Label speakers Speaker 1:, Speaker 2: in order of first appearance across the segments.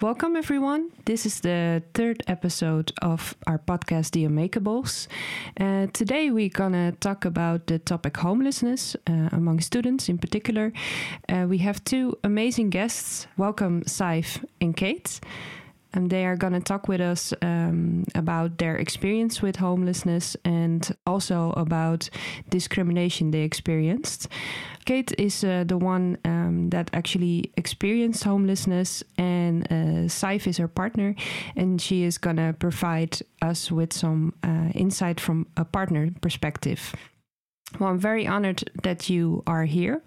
Speaker 1: Welcome, everyone. This is the third episode of our podcast, The Unmakeables. Uh, today, we're going to talk about the topic homelessness uh, among students in particular. Uh, we have two amazing guests. Welcome, Sadhbh and Cait. And they are going to talk with us um, about their experience with homelessness and also about discrimination they experienced. Cait is uh, the one um, that actually experienced homelessness, and uh, Sadhbh is her partner, and she is going to provide us with some uh, insight from a partner perspective. Well, I'm very honored that you are here.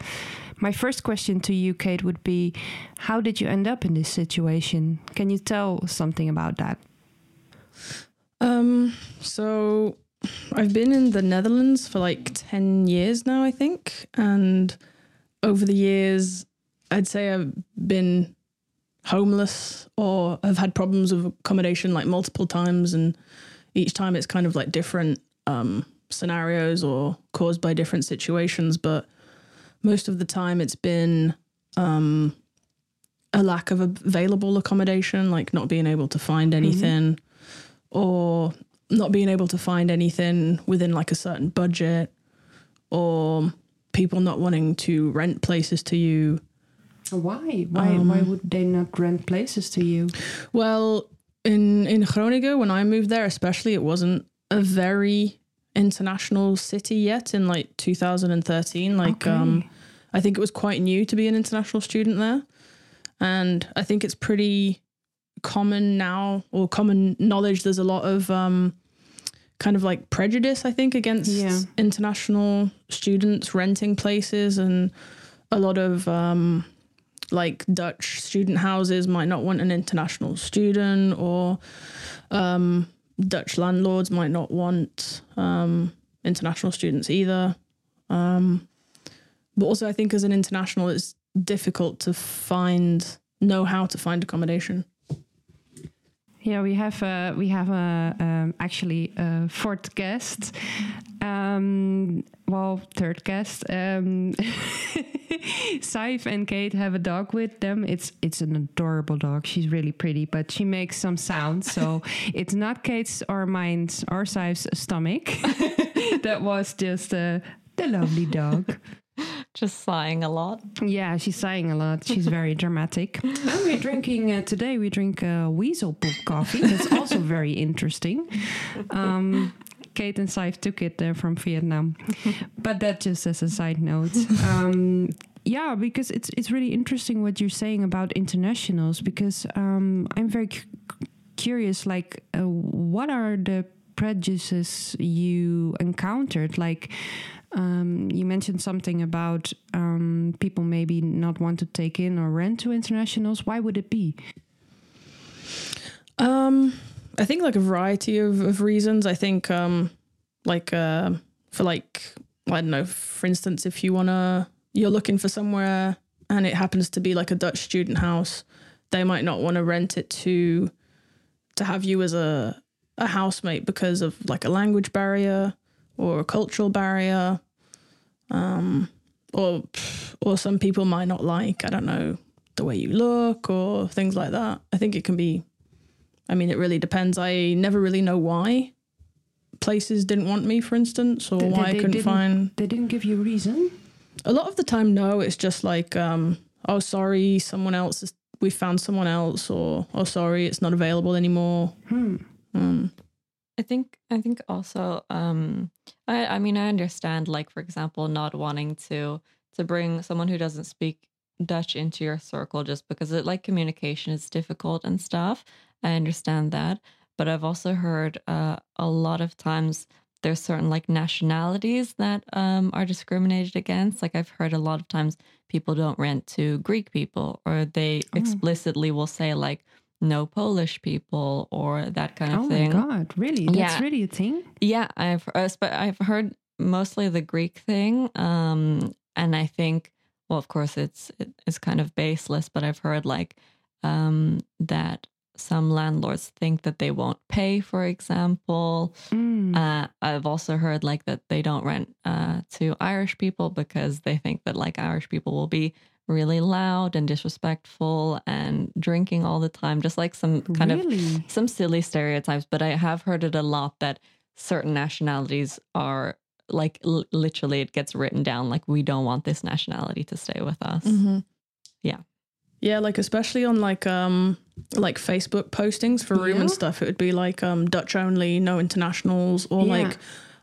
Speaker 1: My first question to you, Cait, would be How did you end up in this situation? Can you tell something about that?
Speaker 2: Um, so I've been in the Netherlands for like 10 years now, I think. And over the years, I'd say I've been homeless or have had problems with accommodation like multiple times. And each time it's kind of like different um, scenarios or caused by different situations. But most of the time, it's been um, a lack of available accommodation, like not being able to find
Speaker 1: Mm-hmm.
Speaker 2: anything or not being able to find anything within like a certain budget or people not wanting to rent places to you.
Speaker 1: Why? Why? why would they not rent places to you?
Speaker 2: Well, in in Groningen when I moved there especially it wasn't a very international city yet in like 2013 like um I think it was quite new to be an international student there. And I think it's pretty common now or common knowledge there's a lot of um kind of like prejudice I think against
Speaker 1: Yeah.
Speaker 2: international students renting places and a lot of um like Dutch student houses might not want an international student or um Dutch landlords might not want um international students either. Um but also I think as an international it's difficult to find know how to find accommodation.
Speaker 1: Yeah, we have a we have a um, actually a fourth guest. Um, well, third guest. Um, Sadhbh and Cait have a dog with them. It's it's an adorable dog. She's really pretty, but she makes some sounds. So it's not Cait's or mine's or Sadhbh's stomach. that was just uh, the lovely dog.
Speaker 3: just sighing a lot.
Speaker 1: Yeah, she's sighing a lot. She's very dramatic. And we're drinking uh, today. We drink uh, weasel poop coffee. That's also very interesting. Um, Cait and Sadhbh took it uh, from Vietnam, but that just as a side note. Um, yeah, because it's it's really interesting what you're saying about internationals. Because um, I'm very cu- curious. Like, uh, what are the prejudices you encountered? Like, um, you mentioned something about um, people maybe not want to take in or rent to internationals. Why would it be?
Speaker 2: Um, I think like a variety of, of reasons. I think um, like uh, for like I don't know, for instance, if you wanna you're looking for somewhere and it happens to be like a Dutch student house, they might not want to rent it to to have you as a a housemate because of like a language barrier or a cultural barrier. Um, or or some people might not like, I don't know, the way you look or things like that. I think it can be I mean, it really depends. I never really know why places didn't want me, for instance, or
Speaker 1: Th-
Speaker 2: why I couldn't find.
Speaker 1: They didn't give you a reason.
Speaker 2: A lot of the time, no. It's just like, um, oh, sorry, someone else. Is, we found someone else, or oh, sorry, it's not available anymore.
Speaker 1: Hmm.
Speaker 2: Um,
Speaker 3: I think I think also um I I mean I understand like for example not wanting to to bring someone who doesn't speak Dutch into your circle just because it like communication is difficult and stuff. I understand that, but I've also heard uh, a lot of times there's certain like nationalities that um, are discriminated against. Like I've heard a lot of times people don't rent to Greek people, or they explicitly will say like no Polish people or that kind of
Speaker 1: Oh
Speaker 3: thing.
Speaker 1: Oh my god! Really? That's
Speaker 3: Yeah.
Speaker 1: really a thing.
Speaker 3: Yeah, I've uh, I've heard mostly the Greek thing, um, and I think, well, of course, it's it's kind of baseless, but I've heard like um, that some landlords think that they won't pay, for example.
Speaker 1: Mm.
Speaker 3: Uh, I've also heard like that they don't rent uh, to Irish people because they think that like Irish people will be really loud and disrespectful and drinking all the time, just like some kind of some silly stereotypes. But I have heard it a lot that certain nationalities are like l- literally it gets written down like we don't want this nationality to stay with us.
Speaker 2: Mm-hmm.
Speaker 3: Yeah.
Speaker 2: Yeah, like especially on like um like Facebook postings for room
Speaker 1: Yeah.
Speaker 2: and stuff, it would be like um Dutch only, no internationals, or
Speaker 1: Yeah.
Speaker 2: like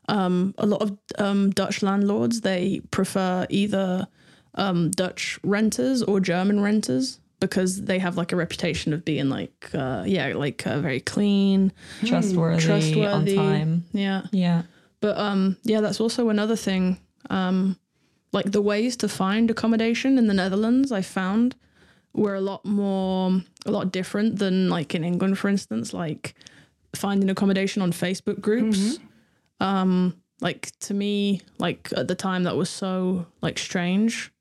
Speaker 2: um a lot of um Dutch landlords they prefer either um Dutch renters or German renters because they have like a reputation of being like uh yeah like uh, very clean
Speaker 3: Trustworthy,
Speaker 2: trustworthy
Speaker 3: on time.
Speaker 2: yeah
Speaker 3: Yeah.
Speaker 2: but um, yeah, that's also another thing. Um, like the ways to find accommodation in the Netherlands, I found were a lot more, a lot different than like in England, for instance. Like finding accommodation on Facebook groups. Um, like to me, like at the time, that was so like strange.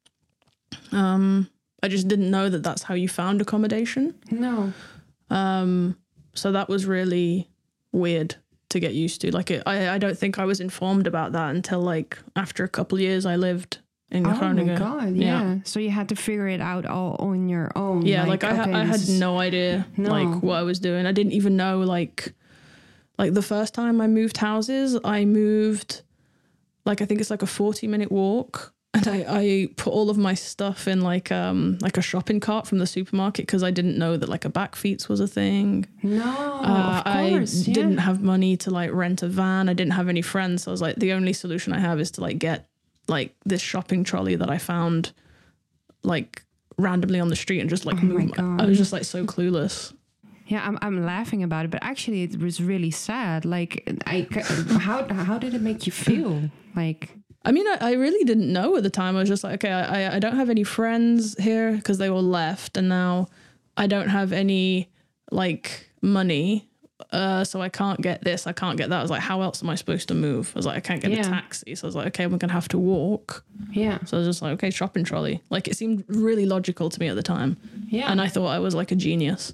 Speaker 2: Um, I just didn't know that that's how you found accommodation.
Speaker 1: No.
Speaker 2: Um, so that was really weird to get used to. Like, it, I, I don't think I was informed about that until like after a couple of years I lived in
Speaker 1: Oh my
Speaker 2: Groningen.
Speaker 1: god! Yeah. So you had to figure it out all on your own.
Speaker 2: Yeah, like, I, ha-
Speaker 1: okay,
Speaker 2: I had
Speaker 1: is-
Speaker 2: no idea
Speaker 1: No.
Speaker 2: like what I was doing. I didn't even know like, like the first time I moved houses, I moved, like I think it's like a forty minute walk, and I, I put all of my stuff in like um like a shopping cart from the supermarket because I didn't know that like a bakfiets was a thing.
Speaker 1: No,
Speaker 2: Uh,
Speaker 1: of course.
Speaker 2: I
Speaker 1: yeah.
Speaker 2: didn't have money to like rent a van. I didn't have any friends. So I was like, the only solution I have is to like get like this shopping trolley that I found like randomly on the street and just like
Speaker 1: Oh my
Speaker 2: move.
Speaker 1: God.
Speaker 2: I was just like so clueless.
Speaker 1: Yeah, I'm, I'm laughing about it, but actually, it was really sad. Like, I how how did it make you feel? Like,
Speaker 2: I mean, I, I really didn't know at the time. I was just like, okay, I, I- I don't have any friends here because they all left, and now I don't have any like money. Uh, so I can't get this, I can't get that. I was like, how else am I supposed to move? I was like, I can't get
Speaker 1: Yeah.
Speaker 2: a taxi. So I was like, okay, we're gonna have to walk.
Speaker 1: yeah,
Speaker 2: So I was just like, okay, shopping trolley. Like it seemed really logical to me at the time.
Speaker 1: yeah.
Speaker 2: And I thought I was like a genius.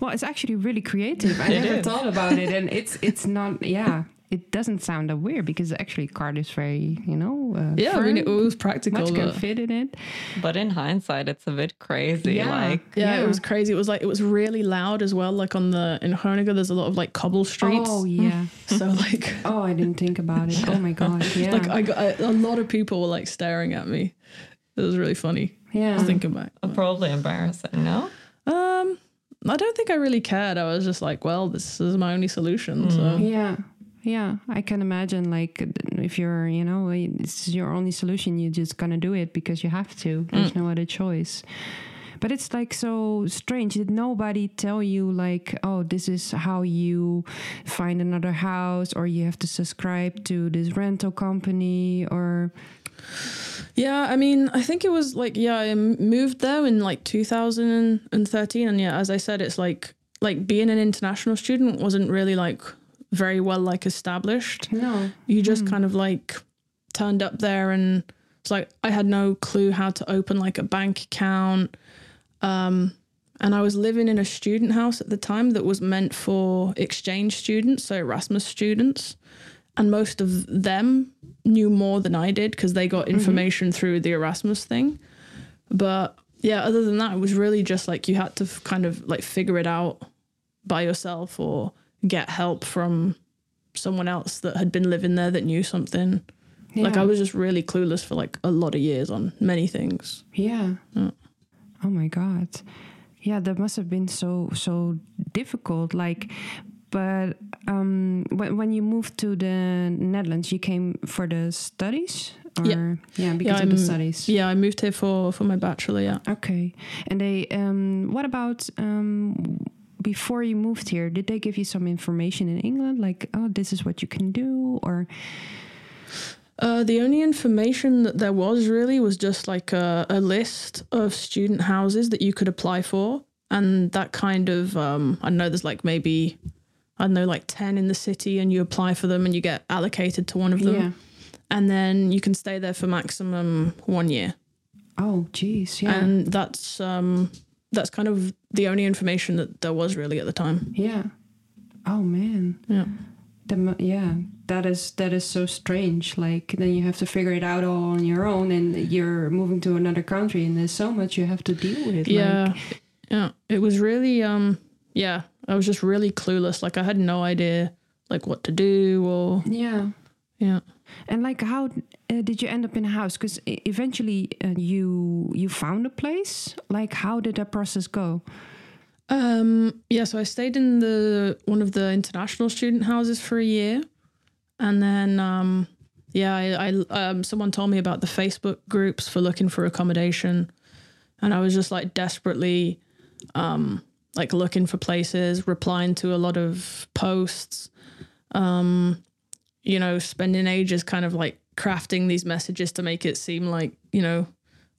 Speaker 1: well, it's actually really creative. I never thought about it, and it's it's not. Yeah, it doesn't sound that weird because actually, card is very you know. Uh,
Speaker 2: Yeah, I mean, it was practical.
Speaker 1: much can
Speaker 2: but-
Speaker 1: fit in it.
Speaker 3: But in hindsight, it's a bit crazy.
Speaker 1: Yeah.
Speaker 3: Like,
Speaker 2: yeah,
Speaker 1: Yeah.
Speaker 2: it was crazy. It was like, it was really loud as well. Like on the, in Groningen, there's a lot of like cobble streets.
Speaker 1: Oh yeah.
Speaker 2: So like,
Speaker 1: Oh, I didn't think about it. Oh my god. Yeah.
Speaker 2: like I got, I, a lot of people were like staring at me. It was really funny.
Speaker 1: yeah.
Speaker 2: Just thinking back.
Speaker 3: probably embarrassing, no?
Speaker 2: Um, I don't think I really cared. I was just like, well, this is my only solution. So
Speaker 1: Yeah. Yeah, I can imagine like if you're, you know, it's your only solution, you're just gonna do it because you have to. There's mm. no other choice. But it's like so strange. Did nobody tell you like, oh, this is how you find another house, or you have to subscribe to this rental company, or
Speaker 2: Yeah, I mean, I think it was like yeah, i moved there in like 2013, and yeah, as I said, it's like like being an international student wasn't really like very well like established.
Speaker 1: no?
Speaker 2: You just kind of like turned up there, and it's like I had no clue how to open like a bank account. Um, and I was living in a student house at the time that was meant for exchange students, so Erasmus students. And most of them knew more than I did because they got information through the Erasmus thing. But yeah, other than that, it was really just like you had to f- kind of like figure it out by yourself or get help from someone else that had been living there that knew something. Like I was just really clueless for like a lot of years on many things.
Speaker 1: Yeah.
Speaker 2: Yeah.
Speaker 1: Oh my god. Yeah, that must have been so so difficult. Like, but um, when when you moved to the Netherlands, you came for the studies, or
Speaker 2: Yeah.
Speaker 1: yeah, because of
Speaker 2: I'm-
Speaker 1: the studies.
Speaker 2: Yeah, I moved here for for my bachelor. Yeah.
Speaker 1: Okay, and they um, what about um, before you moved here? Did they give you some information in England, like oh, this is what you can do, or
Speaker 2: Uh, the only information that there was really was just like a, a list of student houses that you could apply for, and that kind of um, I know. There's like maybe I don't know, like ten in the city, and you apply for them, and you get allocated to one of them,
Speaker 1: yeah?
Speaker 2: and then you can stay there for maximum one year,
Speaker 1: Oh, geez, yeah,
Speaker 2: and that's um, that's kind of the only information that there was really at the time.
Speaker 1: yeah. Oh man.
Speaker 2: Yeah.
Speaker 1: The, yeah, that is that is so strange. Like then you have to figure it out all on your own, and you're moving to another country, and there's so much you have to deal with.
Speaker 2: yeah
Speaker 1: like,
Speaker 2: yeah it was really um yeah i was just really clueless like i had no idea like what to do or
Speaker 1: yeah.
Speaker 2: yeah
Speaker 1: And like, how uh, did you end up in a house? Because eventually uh, you you found a place. Like, how did that process go?
Speaker 2: um yeah so i stayed in the one of the international student houses for a year and then um yeah i, I um someone told me about the facebook groups for looking for accommodation and i was just like desperately um like looking for places replying to a lot of posts um you know spending ages kind of like crafting these messages to make it seem like you know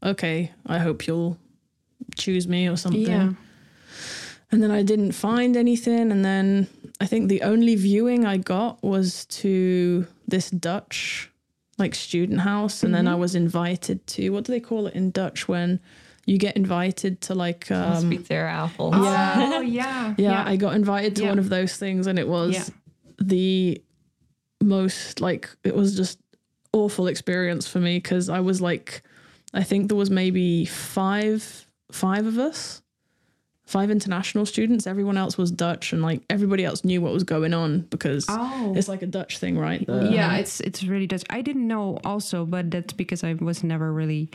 Speaker 2: okay i hope you'll choose me or something
Speaker 1: Yeah.
Speaker 2: and then I didn't find anything. And then I think the only viewing I got was to this Dutch like student house. And then I was invited to what do they call it in Dutch when you get invited to like
Speaker 3: Must
Speaker 2: um,
Speaker 3: be their apple.
Speaker 1: Oh yeah.
Speaker 2: yeah, I got invited to
Speaker 1: Yeah.
Speaker 2: one of those things and it was
Speaker 1: Yeah.
Speaker 2: the most like it was just awful experience for me because I was like I think there was maybe five five of us five international students everyone else was Dutch and like everybody else knew what was going on because
Speaker 1: Oh.
Speaker 2: it's like a Dutch thing right The-
Speaker 1: yeah, it's it's really Dutch. I didn't know also, but that's because I was never really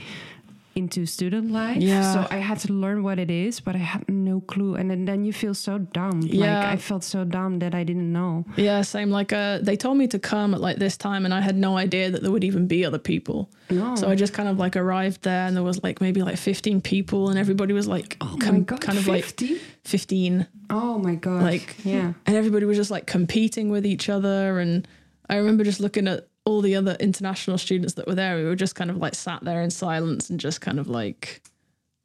Speaker 1: into student life.
Speaker 2: Yeah.
Speaker 1: So I had to learn what it is, but I had no clue. And then, then you feel so dumb.
Speaker 2: Yeah.
Speaker 1: Like I felt so dumb that I didn't know.
Speaker 2: yeah same like uh they told me to come at like this time and I had no idea that there would even be other people
Speaker 1: No.
Speaker 2: So I just kind of like arrived there and there was like maybe like 15 people and everybody was like
Speaker 1: oh
Speaker 2: com-
Speaker 1: my god,
Speaker 2: kind of like 15
Speaker 1: Oh my god.
Speaker 2: like
Speaker 1: yeah.
Speaker 2: and everybody was just like competing with each other and I remember just looking at all the other international students that were there we were just kind of like sat there in silence and just kind of like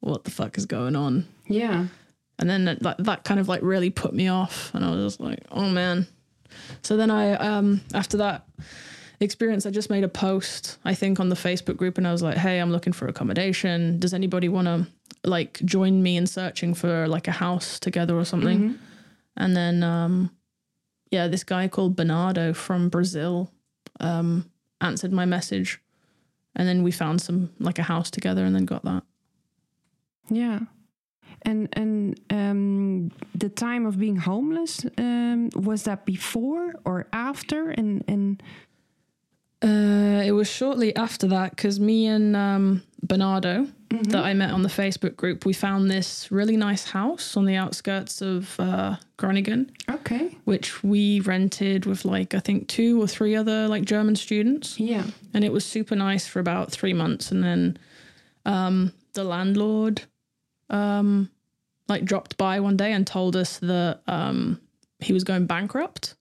Speaker 2: what the fuck is going on
Speaker 1: Yeah.
Speaker 2: and then that, that, that kind of like really put me off and I was just like oh man so then I um after that experience I just made a post I think on the Facebook group and I was like hey I'm looking for accommodation does anybody want to like join me in searching for like a house together or something
Speaker 1: Mhm.
Speaker 2: and then um yeah this guy called Bernardo from Brazil um answered my message and then we found some like a house together and then got that
Speaker 1: Yeah. And and um, the time of being homeless um, was that before or after? And and
Speaker 2: Uh, it was shortly after that because me and um, Bernardo, that I met on the Facebook group, we found this really nice house on the outskirts of uh, Groningen,
Speaker 1: okay,
Speaker 2: which we rented with like I think two or three other like German students,
Speaker 1: yeah,
Speaker 2: and it was super nice for about three months, and then um, the landlord um, like dropped by one day and told us that um, he was going bankrupt,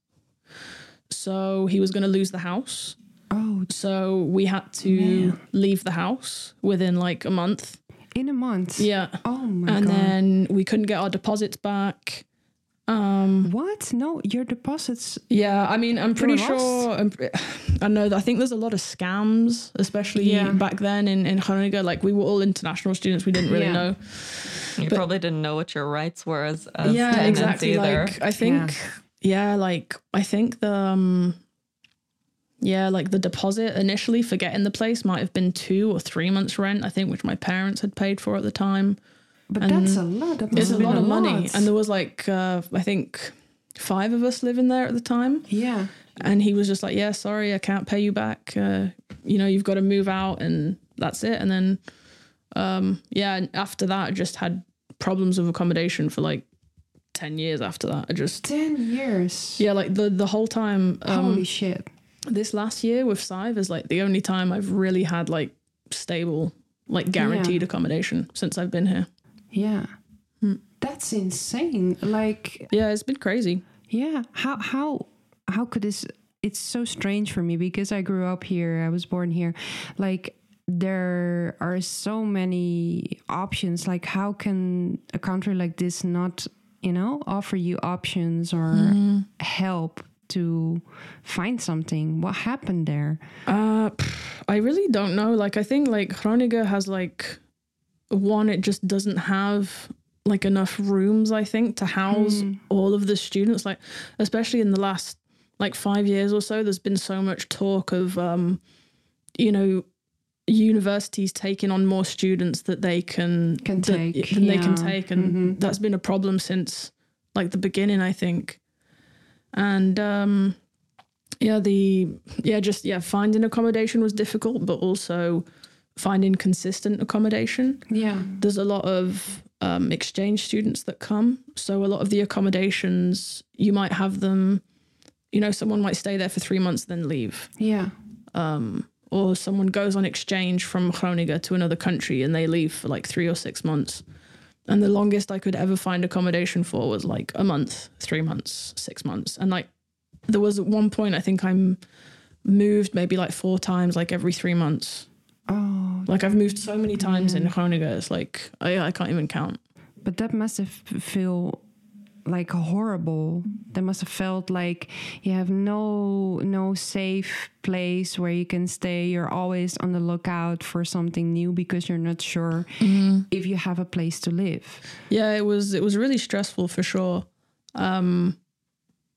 Speaker 2: so he was going to lose the house.
Speaker 1: Oh,
Speaker 2: So we had to
Speaker 1: Man.
Speaker 2: leave the house within like a month.
Speaker 1: in a month.
Speaker 2: Yeah.
Speaker 1: Oh my
Speaker 2: and
Speaker 1: god.
Speaker 2: And then we couldn't get our deposits back. Um
Speaker 1: what? No, your deposits.
Speaker 2: yeah, I mean I'm pretty sure I'm, I know that I think there's a lot of scams, especially
Speaker 1: Yeah.
Speaker 2: back then in, in Groningen. Like we were all international students, we didn't really
Speaker 1: Yeah.
Speaker 2: know.
Speaker 3: You
Speaker 2: But-
Speaker 3: probably didn't know what your rights were as, as
Speaker 2: yeah,
Speaker 3: tenants
Speaker 2: exactly.
Speaker 3: either.
Speaker 2: Like I think yeah. like I think the um yeah, like the deposit initially for getting the place might have been two or three months rent, I think, which my parents had paid for at the time.
Speaker 1: But
Speaker 2: And
Speaker 1: that's a lot. That
Speaker 2: It's a lot of money.
Speaker 1: lot.
Speaker 2: And there was like uh, I think five of us living there at the time.
Speaker 1: yeah,
Speaker 2: And he was just like, Yeah, sorry, I can't pay you back. Uh, you know, you've got to move out and that's it. And then um yeah, after that I just had problems with accommodation for like ten years after that. I just
Speaker 1: ten years.
Speaker 2: yeah, like the the whole time. Um,
Speaker 1: Holy shit.
Speaker 2: This last year with Sadhbh is like the only time I've really had like stable, like guaranteed accommodation since I've been here.
Speaker 1: Yeah.
Speaker 2: Hmm.
Speaker 1: That's insane. Like
Speaker 2: Yeah, it's been crazy.
Speaker 1: Yeah. How how how could this it's so strange for me because I grew up here, I was born here. Like there are so many options. Like how can a country like this not, you know, offer you options or help to find something? What happened there?
Speaker 2: Uh, I really don't know. Like, I think like Groningen has like one, it just doesn't have like enough rooms. I think to house all of the students. Like, especially in the last like five years or so, there's been so much talk of, um, you know, universities taking on more students that they can
Speaker 1: Can
Speaker 2: that-
Speaker 1: take,
Speaker 2: than they can take, and
Speaker 1: Mhm.
Speaker 2: that's been a problem since like the beginning, I think. And um, yeah, the yeah, just yeah, finding accommodation was difficult, but also finding consistent accommodation
Speaker 1: Yeah.
Speaker 2: there's a lot of um, exchange students that come. So a lot of the accommodations, you might have them, you know, someone might stay there for three months, then leave.
Speaker 1: Yeah.
Speaker 2: Um, or someone goes on exchange from Groningen to another country and they leave for like three or six months. And the longest I could ever find accommodation for was like a month, three months, six months. And like there was at one point, I think I'm moved maybe like four times, like every three months.
Speaker 1: Oh,
Speaker 2: Like I've moved so many times in
Speaker 1: Yeah.
Speaker 2: Groningen, it's like I, I can't even count.
Speaker 1: but that must have feel like horrible. That must have felt like you have no no safe place where you can stay. You're always on the lookout for something new because you're not sure if you have a place to live.
Speaker 2: Yeah, it was it was really stressful for sure. Um,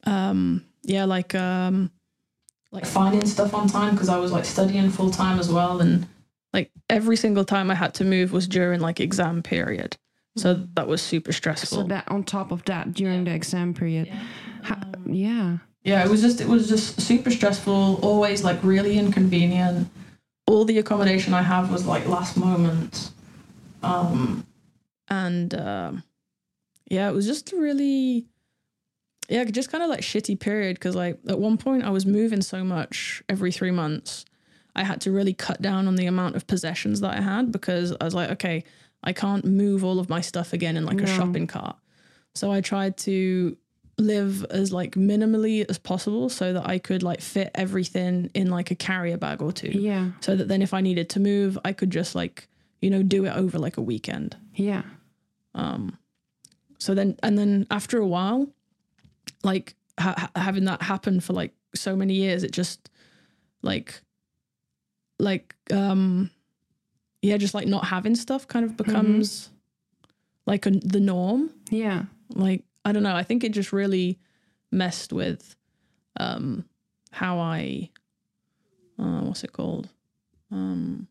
Speaker 2: um, yeah, like um, like finding stuff on time because I was like studying full time as well, and like every single time I had to move was during like exam period, so that was super stressful.
Speaker 1: So that on top of that, during the exam period, ha- yeah,
Speaker 2: yeah, it was just it was just super stressful. Always like really inconvenient. All the accommodation I have was like last moment, um, and um, yeah, it was just really, yeah, just kind of like shitty period because like at one point I was moving so much every three months, I had to really cut down on the amount of possessions that I had because I was like, okay, I can't move all of my stuff again in like a shopping cart. So I tried to live as like minimally as possible so that I could like fit everything in like a carrier bag or two.
Speaker 1: yeah,
Speaker 2: So that then if I needed to move, I could just like, you know, do it over like a weekend.
Speaker 1: yeah,
Speaker 2: Um so then and then after a while, like ha- having that happen for like so many years, it just like like um yeah, just like not having stuff kind of becomes like a, the norm.
Speaker 1: Yeah,
Speaker 2: like i don't know i think it just really messed with um how i uh what's it called? Um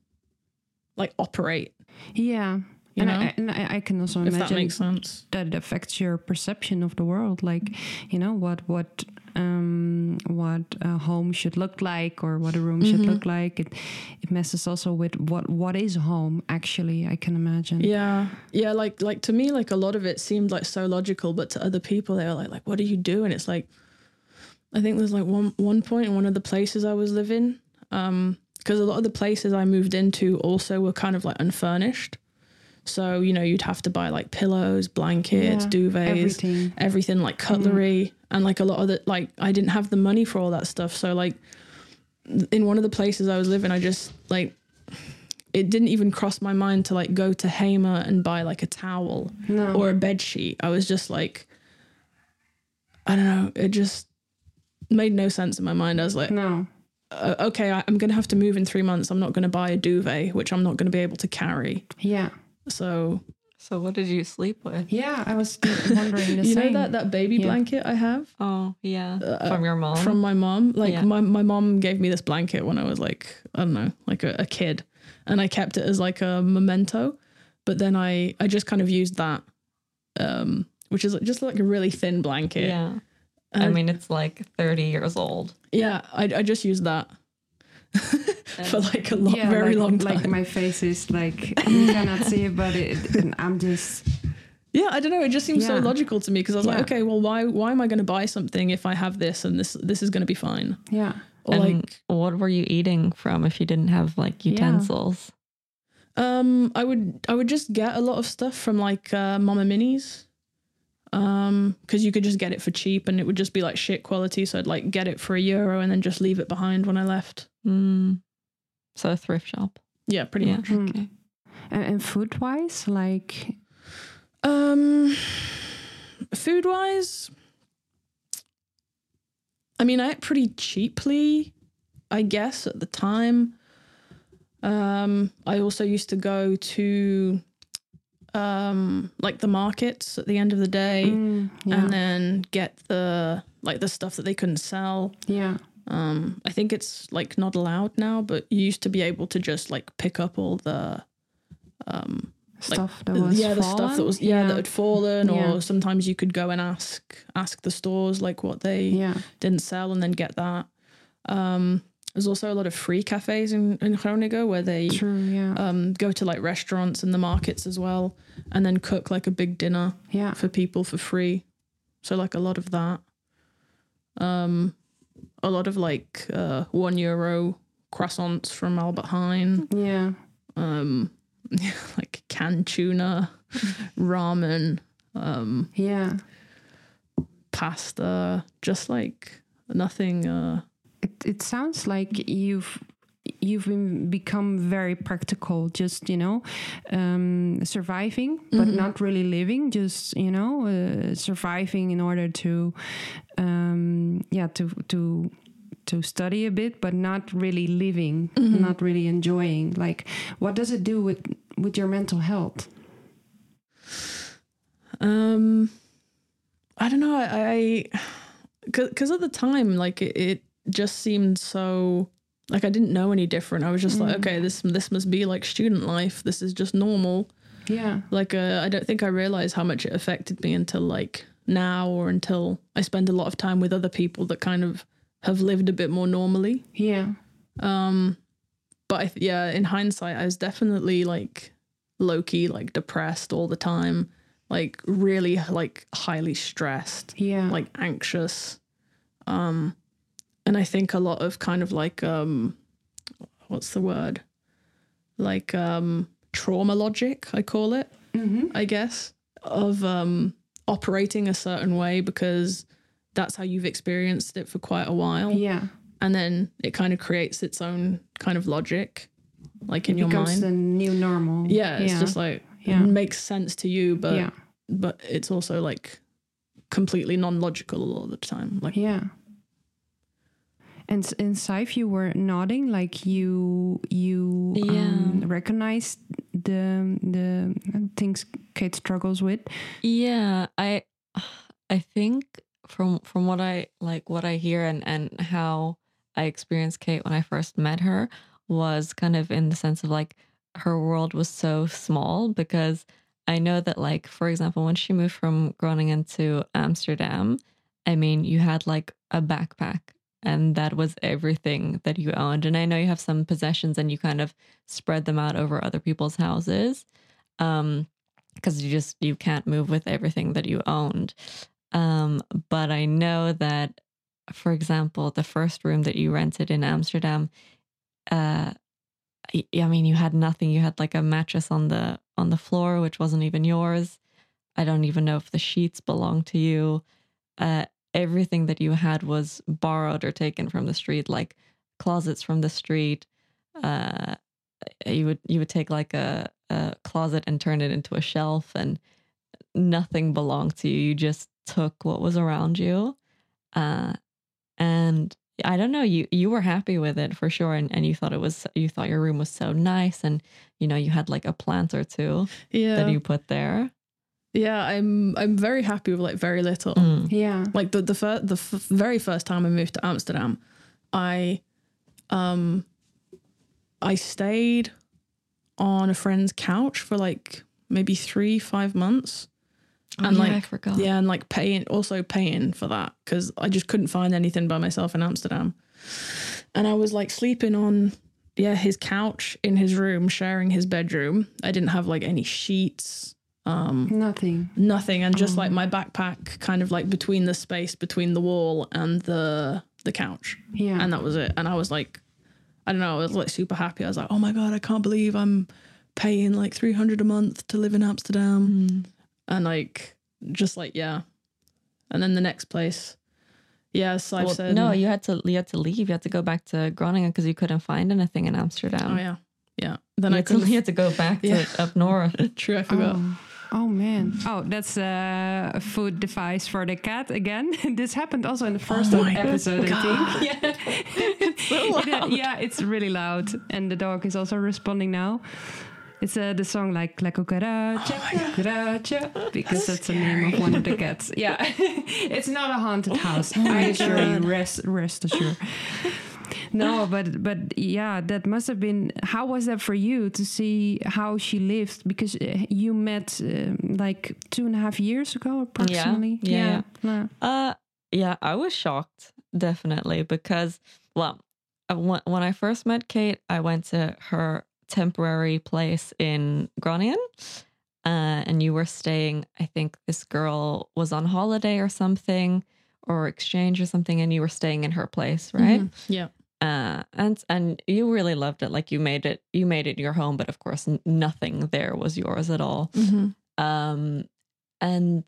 Speaker 2: like operate.
Speaker 1: Yeah.
Speaker 2: you
Speaker 1: and I, and I, I can also
Speaker 2: if that
Speaker 1: imagine
Speaker 2: makes sense.
Speaker 1: that it affects your perception of the world. Like you know what what um what a home should look like or what a room should
Speaker 2: Mhm.
Speaker 1: look like. It it messes also with what what is home actually i can imagine.
Speaker 2: Yeah. Yeah like like to me like a lot of it seemed like so logical but to other people they were like like what do you do and it's like i think there's like one one point in one of the places i was living um because a lot of the places i moved into also were kind of like unfurnished so you know you'd have to buy like pillows blankets
Speaker 1: Yeah,
Speaker 2: duvets
Speaker 1: everything
Speaker 2: everything like cutlery and like a lot of the like I didn't have the money for all that stuff. So like in one of the places I was living, I just like it didn't even cross my mind to like go to HEMA and buy like a towel
Speaker 1: no
Speaker 2: or a bed sheet. I was just like I don't know, it just made no sense in my mind. I was like,
Speaker 1: no
Speaker 2: uh, okay, I, I'm going to have to move in 3 months. I'm not going to buy a duvet, which I'm not going to be able to carry.
Speaker 1: yeah
Speaker 2: So,
Speaker 3: So what did you sleep with?
Speaker 1: yeah i was wondering the
Speaker 2: you know that that baby
Speaker 1: Yeah.
Speaker 2: blanket I have?
Speaker 3: Oh yeah,
Speaker 2: Uh,
Speaker 3: from your mom.
Speaker 2: from my mom. Like
Speaker 3: Yeah.
Speaker 2: my my mom gave me this blanket when I was like I don't know, like a, a kid, and I kept it as like a memento. But then I I just kind of used that, um, which is just like a really thin blanket.
Speaker 3: yeah.
Speaker 2: And
Speaker 3: I mean, it's like 30 years old.
Speaker 2: yeah, I I just used that for like a long,
Speaker 1: yeah,
Speaker 2: very
Speaker 1: like,
Speaker 2: long time.
Speaker 1: like my face is like you cannot see it but it, and i'm just
Speaker 2: yeah, I don't know. It just seems so logical to me because I was
Speaker 1: Yeah.
Speaker 2: like, okay, well, why why am I going to buy something if I have this and this this is going to be fine?
Speaker 1: yeah
Speaker 2: Or
Speaker 3: and
Speaker 2: like
Speaker 3: what were you eating from if you didn't have like
Speaker 1: Yeah.
Speaker 3: utensils?
Speaker 2: Um, I would I would just get a lot of stuff from like uh, Mama Minis, um, because you could just get it for cheap and it would just be like shit quality. So I'd like get it for a euro and then just leave it behind when I left.
Speaker 3: Mm. So a thrift shop.
Speaker 2: Yeah, pretty
Speaker 3: yeah.
Speaker 2: much.
Speaker 1: Mm.
Speaker 3: Okay.
Speaker 1: and, and food wise like
Speaker 2: Um, food wise, I mean, I ate pretty cheaply, I guess at the time. Um, I also used to go to um like the markets at the end of the day
Speaker 1: Mm, yeah.
Speaker 2: and then get the like the stuff that they couldn't sell.
Speaker 1: yeah.
Speaker 2: Um I think it's like not allowed now, but you used to be able to just like pick up all the um
Speaker 1: Stuff that was
Speaker 2: yeah the stuff that
Speaker 1: fallen.
Speaker 2: was yeah, that had fallen
Speaker 1: Yeah.
Speaker 2: or sometimes you could go and ask ask the stores like what they
Speaker 1: yeah.
Speaker 2: didn't sell and then get that. Um there's also a lot of free cafes in, in Groningen where they
Speaker 1: True. Yeah.
Speaker 2: um, go to like restaurants and the markets as well, and then cook like a big dinner
Speaker 1: yeah.
Speaker 2: for people for free. So like a lot of that. Um, a lot of like uh, one euro croissants from Albert Heijn.
Speaker 1: Yeah.
Speaker 2: Um, like canned tuna, ramen, um,
Speaker 1: Yeah.
Speaker 2: pasta. Just like nothing. Uh,
Speaker 1: It it sounds like you've you've been become very practical just you know um surviving but
Speaker 2: Mhm.
Speaker 1: not really living just you know uh, surviving in order to um yeah to to to study a bit but not really living
Speaker 2: Mhm.
Speaker 1: not really enjoying like what does it do with with your mental health
Speaker 2: Um, I don't know. I because at the time, like it, it just seemed so like I didn't know any different. I was just like,
Speaker 1: Mm.
Speaker 2: okay, this this must be like student life. This is just normal.
Speaker 1: yeah
Speaker 2: Like uh, I don't think I realized how much it affected me until like now or until I spend a lot of time with other people that kind of have lived a bit more normally.
Speaker 1: yeah
Speaker 2: Um, but I, th- yeah, in hindsight, I was definitely like low key, like depressed all the time, like really like highly stressed,
Speaker 1: yeah
Speaker 2: like anxious. Um, and I think a lot of kind of like um, what's the word? Like um, trauma logic, I call it.
Speaker 1: hmm
Speaker 2: I guess, of um, operating a certain way because that's how you've experienced it for quite a while
Speaker 1: yeah
Speaker 2: and then it kind of creates its own kind of logic like in
Speaker 1: it
Speaker 2: your
Speaker 1: becomes
Speaker 2: mind
Speaker 1: the new normal
Speaker 2: yeah it's just like
Speaker 1: Yeah.
Speaker 2: it makes sense to you but
Speaker 1: yeah
Speaker 2: but it's also like completely non-logical all the time like
Speaker 1: Yeah. And in Sadhbh, you were nodding like you you um, recognized the the things Cait struggles with.
Speaker 3: Yeah, I I think from from what I like what I hear and and how I experienced Cait when I first met her was kind of in the sense of like her world was so small because I know that like for example when she moved from Groningen to Amsterdam, I mean you had like a backpack and that was everything that you owned. And I know you have some possessions and you kind of spread them out over other people's houses. Um because you just you can't move with everything that you owned. Um but i know that for example the first room that you rented in amsterdam uh y- i mean you had nothing. You had like a mattress on the on the floor which wasn't even yours. I don't even know if the sheets belonged to you. Uh everything that you had was borrowed or taken from the street like closets from the street. Uh you would you would take like a, a closet and turn it into a shelf and nothing belonged to you. You just took what was around you. Uh and i don't know you you were happy with it for sure and, and you thought it was you thought your room was so nice and you know you had like a plant or two
Speaker 2: yeah.
Speaker 3: that you put there
Speaker 2: yeah i'm i'm very happy with like very little
Speaker 3: Mm.
Speaker 1: Yeah.
Speaker 2: like the the, fir- the f- very first time I moved to Amsterdam, I um I stayed on a friend's couch for like maybe three five months,
Speaker 3: Oh,
Speaker 2: and
Speaker 3: yeah, i
Speaker 2: like
Speaker 3: forgot
Speaker 2: yeah, and like paying also paying for that because I just couldn't find anything by myself in Amsterdam, and I was like sleeping on yeah his couch in his room, sharing his bedroom. I didn't have like any sheets. Um,
Speaker 1: Nothing.
Speaker 2: nothing. And just like
Speaker 1: Oh.
Speaker 2: my backpack kind of like between the space between the wall and the the couch.
Speaker 1: Yeah.
Speaker 2: and that was it. And i was like i don't know i was like super happy. I was like oh my god i can't believe i'm paying like 300 a month to live in amsterdam.
Speaker 3: Mm.
Speaker 2: and like just like yeah. And then the next place. Yeah so i've
Speaker 3: Well,
Speaker 2: said.
Speaker 3: no you had to you had to leave. You had to go back to groningen because you couldn't find anything in amsterdam.
Speaker 2: Oh yeah. Yeah. Then
Speaker 3: you
Speaker 2: i
Speaker 3: had, to, you had to go back to
Speaker 2: Yeah.
Speaker 3: up north.
Speaker 2: True i forgot.
Speaker 1: Oh. Oh man! Oh, that's uh, a food device for the cat again. this happened also in the first
Speaker 2: Oh
Speaker 1: episode, I think. Yeah,
Speaker 3: so
Speaker 1: It, uh,
Speaker 3: loud.
Speaker 1: yeah, it's really loud, and the dog is also responding now. It's uh, the song like La Cucaracha, Cucaracha, because that's the name of one of the cats. Yeah, it's not a haunted house. I assure you, rest rest assured. No, but but yeah, that must have been. How was that for you to see how she lived? Because uh, you met uh, like two and a half years ago, approximately.
Speaker 3: yeah,
Speaker 1: yeah.
Speaker 3: Uh, yeah, I was shocked definitely because well, uh, when I first met Cait, I went to her temporary place in Groningen. Uh, and you were staying, I think this girl was on holiday or something, or exchange or something, and you were staying in her place, right?
Speaker 2: Mhm. Yeah.
Speaker 3: Uh and and you really loved it like you made it you made it your home but of course n- nothing there was yours at all
Speaker 2: Mhm.
Speaker 3: um and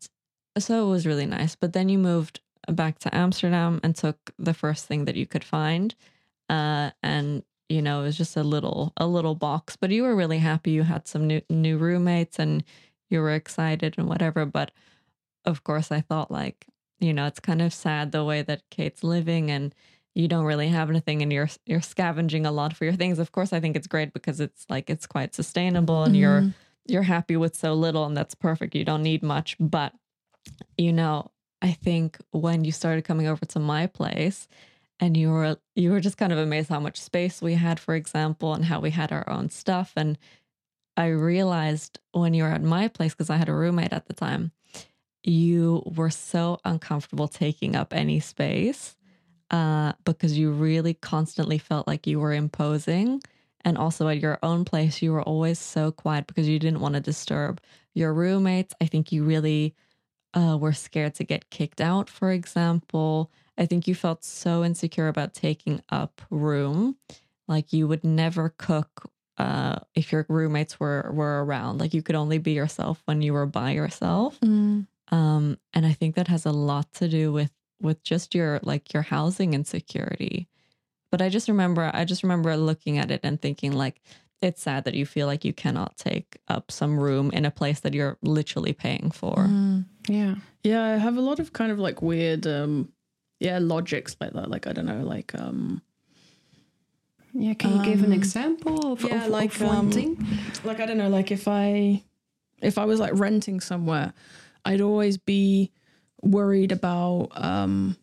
Speaker 3: so it was really nice but then you moved back to amsterdam and took the first thing that you could find uh and you know it was just a little a little box but you were really happy you had some new new roommates and you were excited and whatever but of course i thought like you know it's kind of sad the way that Cait's living and you don't really have anything and you're you're scavenging a lot for your things. Of course i think it's great because it's like it's quite sustainable and you're
Speaker 2: Mhm.
Speaker 3: you're happy with so little and that's perfect. You don't need much. But you know i think when you started coming over to my place and you were you were just kind of amazed how much space we had for example and how we had our own stuff. And i realized when you were at my place because i had a roommate at the time you were so uncomfortable taking up any space uh, because you really constantly felt like you were imposing. And also at your own place, you were always so quiet because you didn't want to disturb your roommates. I think you really uh, were scared to get kicked out, for example. I think you felt so insecure about taking up room. Like you would never cook uh, if your roommates were, were around. Like you could only be yourself when you were by yourself
Speaker 2: Mm.
Speaker 3: um and i think that has a lot to do with with just your like your housing insecurity but i just remember i just remember looking at it and thinking like it's sad that you feel like you cannot take up some room in a place that you're literally paying for
Speaker 2: Mm.
Speaker 1: Yeah.
Speaker 2: Yeah, I have a lot of kind of like weird, um, yeah, logics like that. Like I don't know, like um,
Speaker 1: Yeah. Can you give an
Speaker 2: Um,
Speaker 1: example of,
Speaker 2: yeah,
Speaker 1: of,
Speaker 2: like,
Speaker 1: of one
Speaker 2: um, like I don't know, like if I if I was like renting somewhere, I'd always be worried about um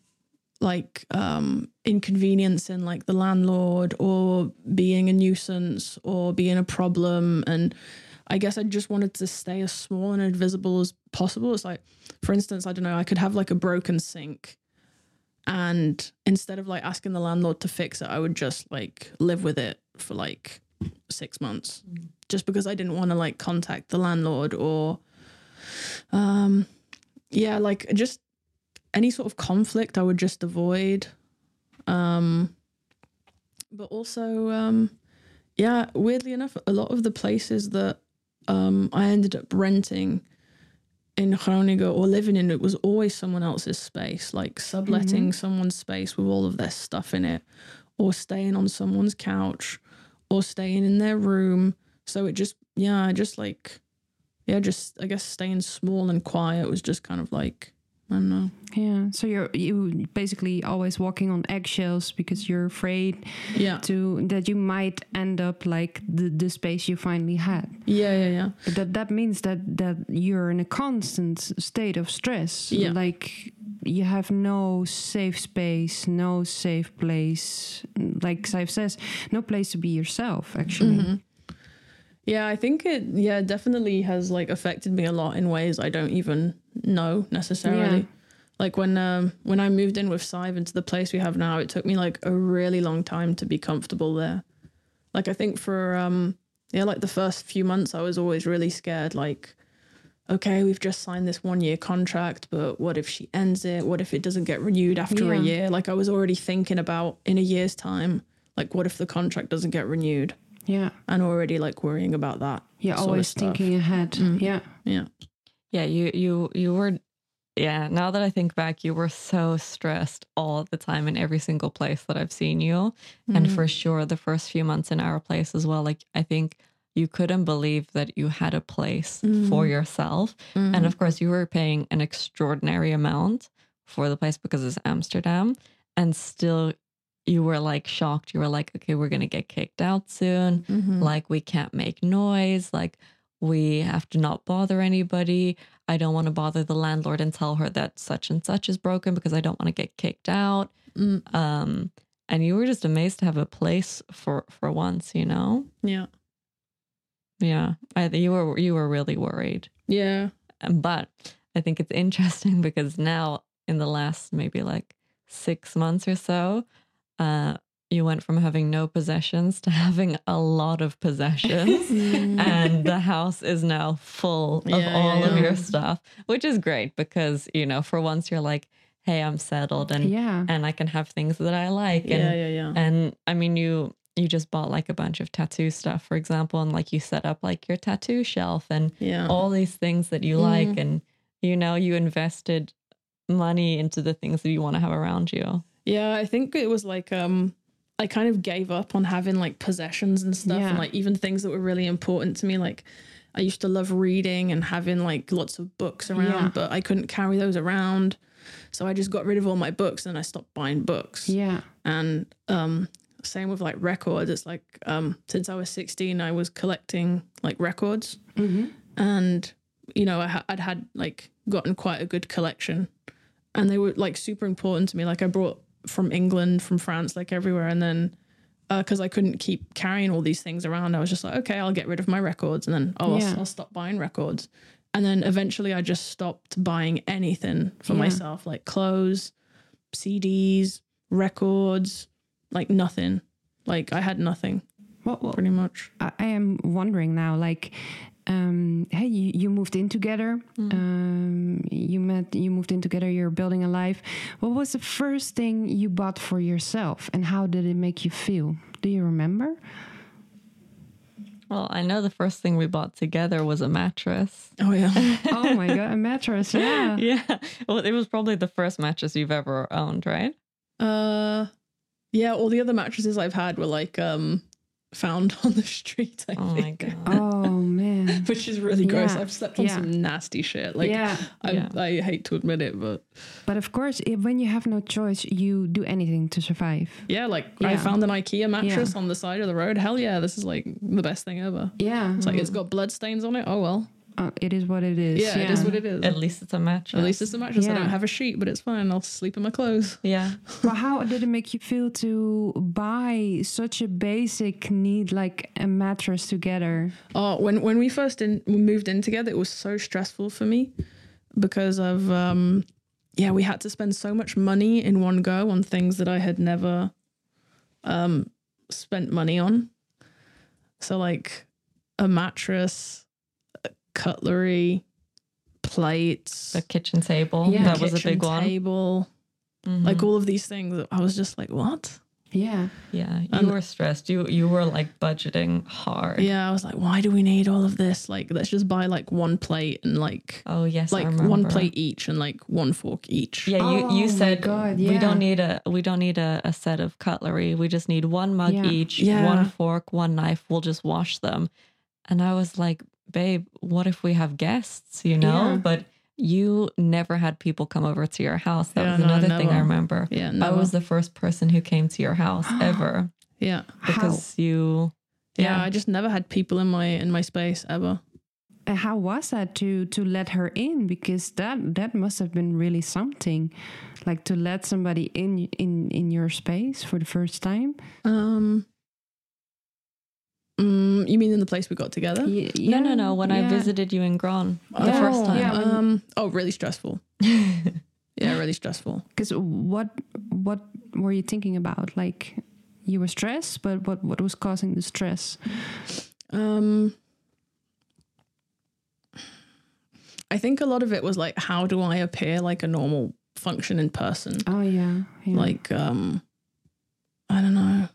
Speaker 2: like um inconveniencing like the landlord or being a nuisance or being a problem and I guess I just wanted to stay as small and invisible as possible. It's like, for instance, I don't know, I could have like a broken sink, and instead of like asking the landlord to fix it, I would just like live with it for like six months, just because I didn't want to like contact the landlord or, um, yeah, like just any sort of conflict I would just avoid. Um, but also, um, yeah, weirdly enough, a lot of the places that um, I ended up renting in Groningen or living in it was always someone else's space, like subletting someone's space with all of their stuff in it, or staying on someone's couch, or staying in their room. So it just, yeah, just like, yeah, just I guess staying small and quiet was just kind of like, I don't know.
Speaker 1: Yeah. So you're you basically always walking on eggshells because you're afraid
Speaker 2: Yeah,
Speaker 1: to that you might end up like the, the space you finally had.
Speaker 2: yeah, yeah, yeah.
Speaker 1: But that that means that that you're in a constant state of stress.
Speaker 2: Yeah.
Speaker 1: Like you have no safe space, no safe place. Like Sadhbh says, no place to be yourself. Actually.
Speaker 2: Mhm. Yeah, I think it yeah, definitely has like affected me a lot in ways I don't even know necessarily.
Speaker 1: Yeah.
Speaker 2: Like when um when I moved in with Sadhbh into the place we have now, it took me like a really long time to be comfortable there. Like I think for um yeah, like the first few months I was always really scared like okay, we've just signed this one year contract, but what if she ends it? What if it doesn't get renewed after a year? Like I was already thinking about in a year's time, like what if the contract doesn't get renewed?
Speaker 1: Yeah.
Speaker 2: and already like worrying about that.
Speaker 1: You're always thinking ahead.
Speaker 2: Mm.
Speaker 1: Yeah.
Speaker 2: Yeah.
Speaker 3: yeah you you you were yeah now that i think back you were so stressed all the time in every single place that i've seen you and for sure the first few months in our place as well like i think you couldn't believe that you had a place for
Speaker 2: Mm.
Speaker 3: yourself
Speaker 2: Mm-hmm.
Speaker 3: and of course you were paying an extraordinary amount for the place because it's amsterdam and still you were like shocked. You were like, okay, we're gonna get kicked out soon.
Speaker 2: Mhm.
Speaker 3: Like we can't make noise. Like we have to not bother anybody. I don't want to bother the landlord and tell her that such and such is broken because I don't want to get kicked out.
Speaker 2: Mm.
Speaker 3: Um, and you were just amazed to have a place for for once, you know.
Speaker 2: yeah,
Speaker 3: Yeah, I you were you were really worried.
Speaker 2: yeah,
Speaker 3: Um, But I think it's interesting because now, in the last maybe like six months or so, uh, you went from having no possessions to having a lot of possessions. and the house is now full of
Speaker 2: Yeah,
Speaker 3: all
Speaker 2: yeah,
Speaker 3: of your stuff, which is great because, you know, for once you're like, hey, I'm settled and
Speaker 1: yeah.
Speaker 3: and I can have things that I like. And
Speaker 2: yeah, yeah, yeah.
Speaker 3: and I mean, you you just bought like a bunch of tattoo stuff, for example, and like you set up like your tattoo shelf and
Speaker 2: yeah.
Speaker 3: all these things that you
Speaker 2: Mm.
Speaker 3: like, and you know, you invested money into the things that you want to have around you.
Speaker 2: Yeah, I think it was like um I kind of gave up on having like possessions and stuff
Speaker 1: Yeah.
Speaker 2: and like even things that were really important to me like I used to love reading and having like lots of books around,
Speaker 1: Yeah.
Speaker 2: but I couldn't carry those around. So I just got rid of all my books and I stopped buying books.
Speaker 1: yeah.
Speaker 2: And um same with like records. It's like um since I was 16 I was collecting like records
Speaker 1: hmm
Speaker 2: and you know I ha- I'd had like gotten quite a good collection and they were like super important to me like I brought from England from France like everywhere. And then uh, because I couldn't keep carrying all these things around I was just like okay I'll get rid of my records and then oh I'll, I'll stop buying records. And then eventually I just stopped buying anything for
Speaker 1: Yeah.
Speaker 2: myself like clothes CDs records like nothing. Like I had nothing
Speaker 1: What, what,
Speaker 2: pretty much.
Speaker 1: I I am wondering now, like, um, hey, you, you moved in together. Um, you met, you moved in together. You're building a life. What was the first thing you bought for yourself, and how did it make you feel? Do you remember?
Speaker 3: Well, I know the first thing we bought together was a mattress.
Speaker 2: oh yeah
Speaker 1: oh my god, a mattress! Yeah.
Speaker 3: yeah. Well, it was probably the first mattress you've ever owned, right?
Speaker 2: Uh, yeah. All the other mattresses I've had were like um found on the street. I
Speaker 3: Oh my god.
Speaker 1: Oh man.
Speaker 2: Which is really gross.
Speaker 1: Yeah,
Speaker 2: I've slept on
Speaker 1: yeah.
Speaker 2: some nasty shit. Like,
Speaker 1: yeah,
Speaker 2: I,
Speaker 3: Yeah.
Speaker 2: I hate to admit it, but
Speaker 1: but of course, i when you have no choice, you do anything to survive.
Speaker 2: yeah, like I found an IKEA mattress on the side of the road. Hell yeah, this is like the best thing ever.
Speaker 1: Yeah,
Speaker 2: It's like it's mm-hmm. got blood stains on it. Oh well.
Speaker 1: Uh, it is what it is.
Speaker 2: Yeah, it is what it is.
Speaker 3: At least it's a mattress.
Speaker 2: At least it's a mattress. I don't have a sheet, but it's fine. I'll sleep in my clothes.
Speaker 3: Yeah.
Speaker 1: Well, how did it make you feel to buy such a basic need like a mattress together?
Speaker 2: Oh, when when we first in, we moved in together, it was so stressful for me because of um, yeah, we had to spend so much money in one go on things that I had never um spent money on. So like a mattress, cutlery, plates,
Speaker 3: The kitchen table.
Speaker 1: Yeah.
Speaker 3: that was a
Speaker 2: kitchen
Speaker 3: big one.
Speaker 2: table,
Speaker 3: Mhm.
Speaker 2: like all of these things. I was just like, what?
Speaker 1: Yeah,
Speaker 3: yeah, you
Speaker 2: and-
Speaker 3: were stressed. You you were like budgeting hard.
Speaker 2: Yeah, I was like, why do we need all of this? Like, let's just buy like one plate and like
Speaker 3: Oh yes,
Speaker 2: like
Speaker 3: remember.
Speaker 2: one plate each and like one fork each.
Speaker 3: Yeah, you,
Speaker 1: Oh
Speaker 3: you said
Speaker 1: God,
Speaker 3: we don't need a we don't need a, a set of cutlery. We just need one mug
Speaker 1: Yeah.
Speaker 3: each,
Speaker 2: Yeah.
Speaker 3: one fork, one knife. We'll just wash them. And I was like, babe, what if we have guests? You know,
Speaker 1: Yeah.
Speaker 3: but you never had people come over to your house. That
Speaker 2: Yeah,
Speaker 3: was
Speaker 2: no,
Speaker 3: another thing I remember.
Speaker 2: Yeah,
Speaker 3: I was the first person who came to your house ever
Speaker 2: yeah,
Speaker 3: because you.
Speaker 2: yeah. I just never had people in my in my space ever.
Speaker 1: uh, how was that to to let her in? Because that that must have been really something, like to let somebody in in in your space for the first time.
Speaker 2: Um, mm, you mean in the place we got together?
Speaker 1: Y-
Speaker 3: No, no, no. When I visited you in Gran the
Speaker 2: Oh,
Speaker 3: first time.
Speaker 1: Yeah,
Speaker 2: um, oh, really stressful. Yeah, really stressful.
Speaker 1: Because what what were you thinking about? Like you were stressed, but what what was causing the stress?
Speaker 2: Um, I think a lot of it was like, how do I appear like a normal functioning person?
Speaker 1: Oh yeah, yeah.
Speaker 2: Like, um, I don't know.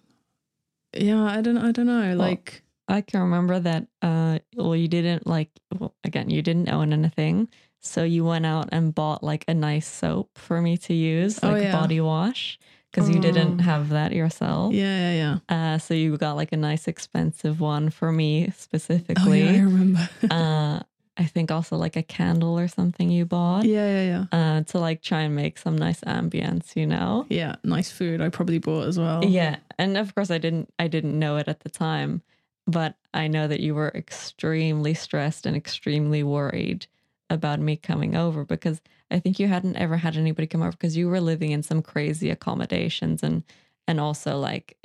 Speaker 2: Yeah, I don't. I don't know. Like,
Speaker 3: I can remember that. Uh, well, you didn't like. Well, again, you didn't own anything, so you went out and bought like a nice soap for me to use,
Speaker 2: Oh,
Speaker 3: like
Speaker 2: yeah.
Speaker 3: body wash, because you didn't
Speaker 1: Oh.
Speaker 3: have that yourself.
Speaker 2: yeah, yeah, yeah.
Speaker 3: Uh, so you got like a nice expensive one for me specifically.
Speaker 2: Oh, yeah, I remember.
Speaker 3: uh, I think also like a candle or something you bought
Speaker 2: Yeah, yeah, yeah.
Speaker 3: uh, to like try and make some nice ambience, you know?
Speaker 2: Yeah, nice food. I probably bought as well.
Speaker 3: Yeah, and of course I didn't I didn't know it at the time, but I know that you were extremely stressed and extremely worried about me coming over because I think you hadn't ever had anybody come over because you were living in some crazy accommodations and and also like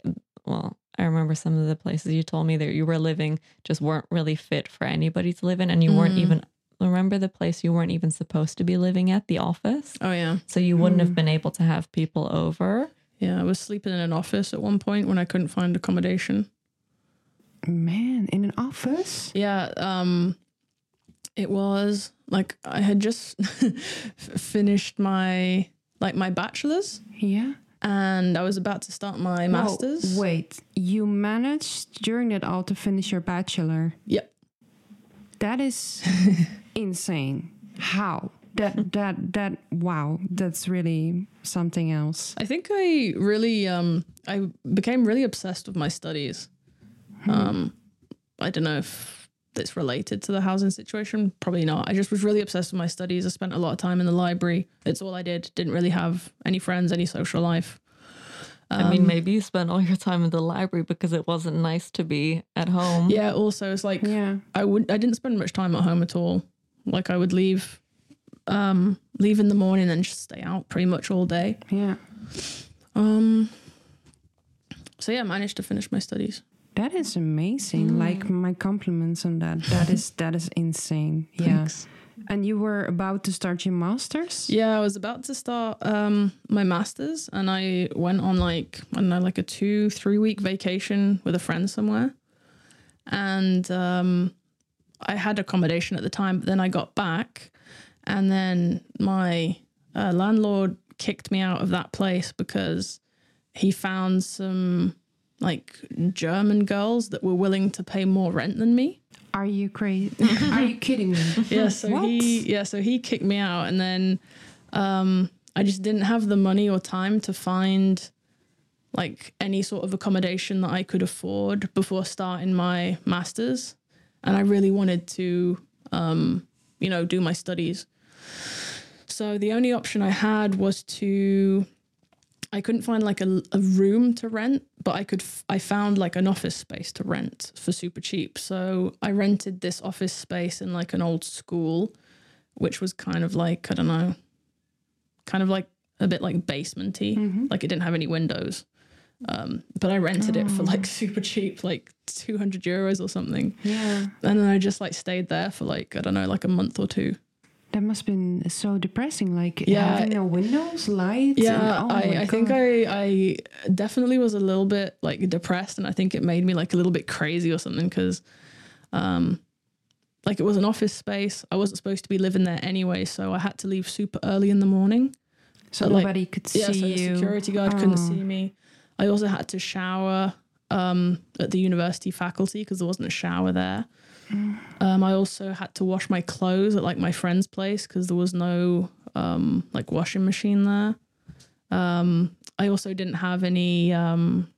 Speaker 3: well, I remember some of the places you told me that you were living just weren't really fit for anybody to live in and you weren't
Speaker 2: Mm.
Speaker 3: even remember the place you weren't even supposed to be living at, the office?
Speaker 2: Oh yeah.
Speaker 3: So you wouldn't
Speaker 1: Mm.
Speaker 3: have been able to have people over.
Speaker 2: Yeah, I was sleeping in an office at one point when I couldn't find accommodation.
Speaker 1: Man, in an office?
Speaker 2: Yeah, um it was like I had just finished my like my bachelor's
Speaker 1: Yeah.
Speaker 2: And I was about to start my master's.
Speaker 1: Wait, you managed during that all to finish your bachelor?
Speaker 2: Yep.
Speaker 1: That is insane. How? That that that wow, that's really something else.
Speaker 2: I think I really um I became really obsessed with my studies. Um I don't know if it's related to the housing situation, probably not. I just was really obsessed with my studies. I spent a lot of time in the library. It's all I did. Didn't really have any friends, any social life.
Speaker 3: I mean, maybe you spent all your time in the library because it wasn't nice to be at home.
Speaker 2: Yeah, also it's like
Speaker 1: Yeah.
Speaker 2: I would I didn't spend much time at home at all. Like I would leave um leave in the morning and just stay out pretty much all day.
Speaker 1: Yeah.
Speaker 2: Um so yeah, I managed to finish my studies.
Speaker 1: That is amazing. Like my compliments on that. That is that is insane. Yeah. And you were about to start your masters?
Speaker 2: Yeah, I was about to start um my masters and I went on like I don't know, like a two, three week vacation with a friend somewhere. And um I had accommodation at the time, but then I got back and then my uh, landlord kicked me out of that place because he found some like German girls that were willing to pay more rent than me.
Speaker 1: Are you crazy? Are you kidding me?
Speaker 2: yeah so
Speaker 1: What?
Speaker 2: he yeah so he kicked me out and then um i just didn't have the money or time to find like any sort of accommodation that i could afford before starting my masters and i really wanted to um you know do my studies so the only option i had was to i couldn't find like a, a room to rent but i could f- i found like an office space to rent for super cheap. So i rented this office space in like an old school which was kind of like i don't know kind of like a bit like basementy. Like it didn't have any windows. Um, but i rented it for like super cheap like 200 euros or something.
Speaker 1: Yeah.
Speaker 2: and then i just like stayed there for like i don't know like a month or two
Speaker 1: That must have been so depressing. Like
Speaker 2: Yeah.
Speaker 1: having no windows, lights.
Speaker 2: yeah
Speaker 1: and, oh
Speaker 2: I, I think I, I definitely was a little bit like depressed and i think it made me like a little bit crazy or something because um like it was an office space i wasn't supposed to be living there anyway so i had to leave super early in the morning
Speaker 1: so
Speaker 2: but, like,
Speaker 1: nobody could
Speaker 2: yeah
Speaker 1: see
Speaker 2: so the
Speaker 1: you.
Speaker 2: security guard couldn't
Speaker 1: Oh.
Speaker 2: see me i also had to shower um at the university faculty because there wasn't a shower there um i also had to wash my clothes at like my friend's place because there was no um like washing machine there. Um i also didn't have any um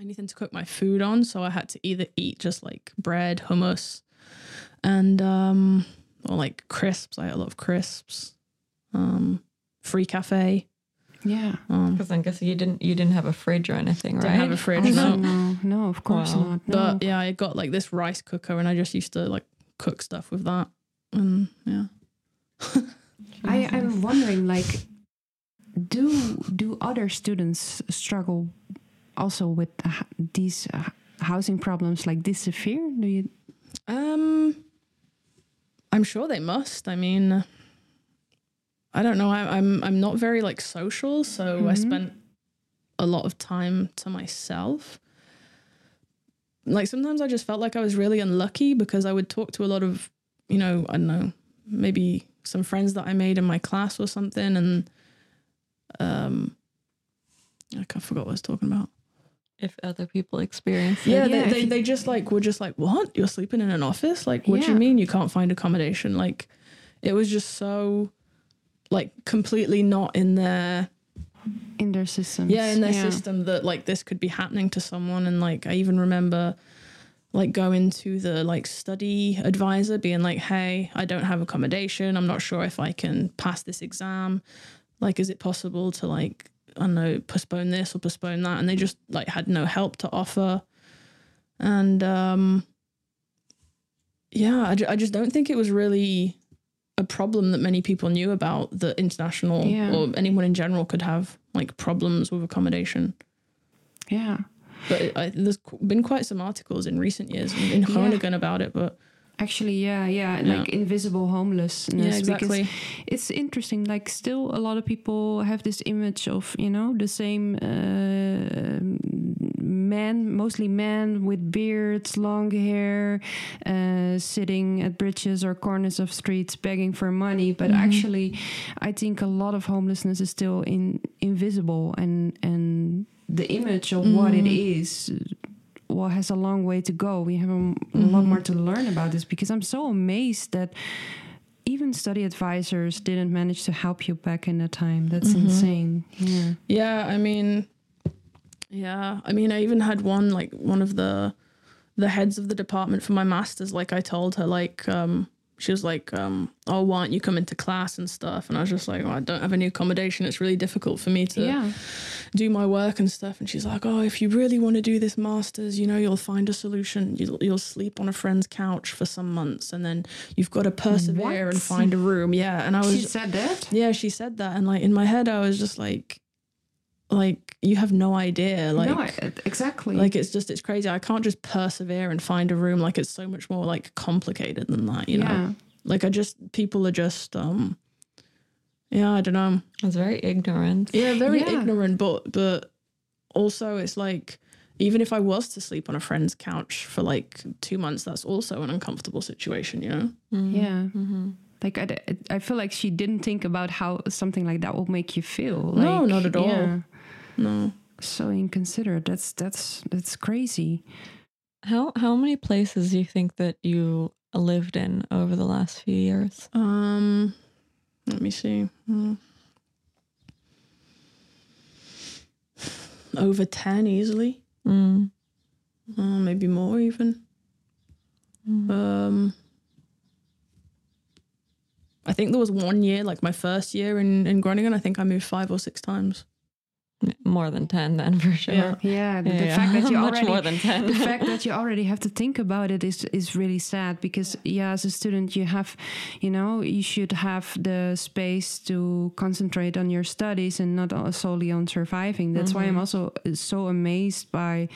Speaker 2: anything to cook my food on so i had to either eat just like bread hummus and um or like crisps. I had a lot of crisps. Um free cafe
Speaker 1: Yeah.
Speaker 2: um
Speaker 3: Because I guess you didn't you didn't have a fridge or anything, right?
Speaker 2: Didn't have a fridge,
Speaker 1: Oh,
Speaker 2: no.
Speaker 1: no, no, of course
Speaker 3: Wow.
Speaker 1: not. No.
Speaker 2: But yeah, I got like this rice cooker and I just used to like cook stuff with that. And yeah.
Speaker 1: I, I'm wondering, like, do do other students struggle also with uh, these uh, housing problems like this severe? Do you?
Speaker 2: Um I'm sure they must. I mean I don't know. I, I'm I'm not very like social, so I
Speaker 1: Mhm.
Speaker 2: spent a lot of time to myself. Like sometimes I just felt like I was really unlucky because I would talk to a lot of, you know, I don't know, maybe some friends that I made in my class or something, and um, like I forgot what I was talking about.
Speaker 3: if other people experience
Speaker 2: Yeah,
Speaker 3: it.
Speaker 1: Yeah,
Speaker 2: they, they, they just like were just like, what? You're sleeping in an office? Like, what do you mean you can't find accommodation? Like, it was just so, like, completely not in their
Speaker 1: in their system.
Speaker 2: yeah in their system that like this could be happening to someone. And like, I even remember, like going to the like study advisor being like hey i don't have accommodation. I'm not sure if i can pass this exam. Like is it possible to like i don't know postpone this or postpone that? And they just like had no help to offer. And um yeah I, I just don't think it was really a problem that many people knew about that international
Speaker 1: Yeah.
Speaker 2: or anyone in general could have like problems with accommodation
Speaker 1: Yeah.
Speaker 2: but it, I, there's been quite some articles in recent years in, in
Speaker 1: Yeah.
Speaker 2: About it but
Speaker 1: Actually, yeah, yeah,
Speaker 2: Yeah.
Speaker 1: like invisible homelessness.
Speaker 2: yeah exactly
Speaker 1: Because it's interesting. Like, still, a lot of people have this image of, you know, the same uh, men, mostly men with beards, long hair, uh, sitting at bridges or corners of streets begging for money. But
Speaker 2: Mhm.
Speaker 1: actually, I think a lot of homelessness is still in invisible, and and the image of what it
Speaker 2: Mhm.
Speaker 1: is well has a long way to go. We have a, a lot
Speaker 2: Mhm.
Speaker 1: more to learn about this because I'm so amazed that even study advisors didn't manage to help you back in that time. That's
Speaker 2: Mhm.
Speaker 1: insane. Yeah.
Speaker 2: Yeah, I mean, yeah, I mean, I even had one like one of the the heads of the department for my masters. Like, I told her like, um, she was like, um, "Oh, why don't you come into class and stuff?" And I was just like, well, "I don't have any accommodation. It's really difficult for me to
Speaker 1: Yeah.
Speaker 2: do my work and stuff." And she's like, "Oh, if you really want to do this masters, you know, you'll find a solution. You'll, you'll sleep on a friend's couch for some months, and then you've got to persevere and find a room." Yeah, and I was
Speaker 1: She said that?
Speaker 2: yeah, she said that, and like in my head, I was just like, like you have no idea, like,
Speaker 1: no, exactly.
Speaker 2: like it's just it's crazy. I can't just persevere and find a room. Like it's so much more like complicated than that, you
Speaker 1: yeah.
Speaker 2: know. Like I just people are just um, yeah, I don't know.
Speaker 3: It's very ignorant.
Speaker 2: Yeah, very
Speaker 1: Yeah.
Speaker 2: ignorant, but but also it's like even if I was to sleep on a friend's couch for like two months, that's also an uncomfortable situation, you know.
Speaker 3: Mm.
Speaker 1: Yeah.
Speaker 3: hmm
Speaker 1: Like I feel like she didn't think about how something like that will make you feel.
Speaker 2: No, not at all.
Speaker 1: Yeah,
Speaker 2: No.
Speaker 1: so inconsiderate. That's that's that's crazy.
Speaker 3: How how many places do you think that you lived in over the last few years?
Speaker 2: Um, let me see. Hmm. Over 10 easily.
Speaker 3: Mm.
Speaker 2: Uh, maybe more even.
Speaker 3: Mm.
Speaker 2: Um, I think there was one year, like my first year in, in Groningen, I think I moved five or six times.
Speaker 3: More than ten, then for sure.
Speaker 2: Yeah.
Speaker 1: Yeah, the, the
Speaker 3: Yeah,
Speaker 1: fact that you
Speaker 3: much
Speaker 1: already
Speaker 3: more than ten.
Speaker 1: the fact that you already have to think about it is is really sad because yeah as a student you have you know you should have the space to concentrate on your studies and not solely on surviving that's why i'm mm-hmm. also uh, so amazed by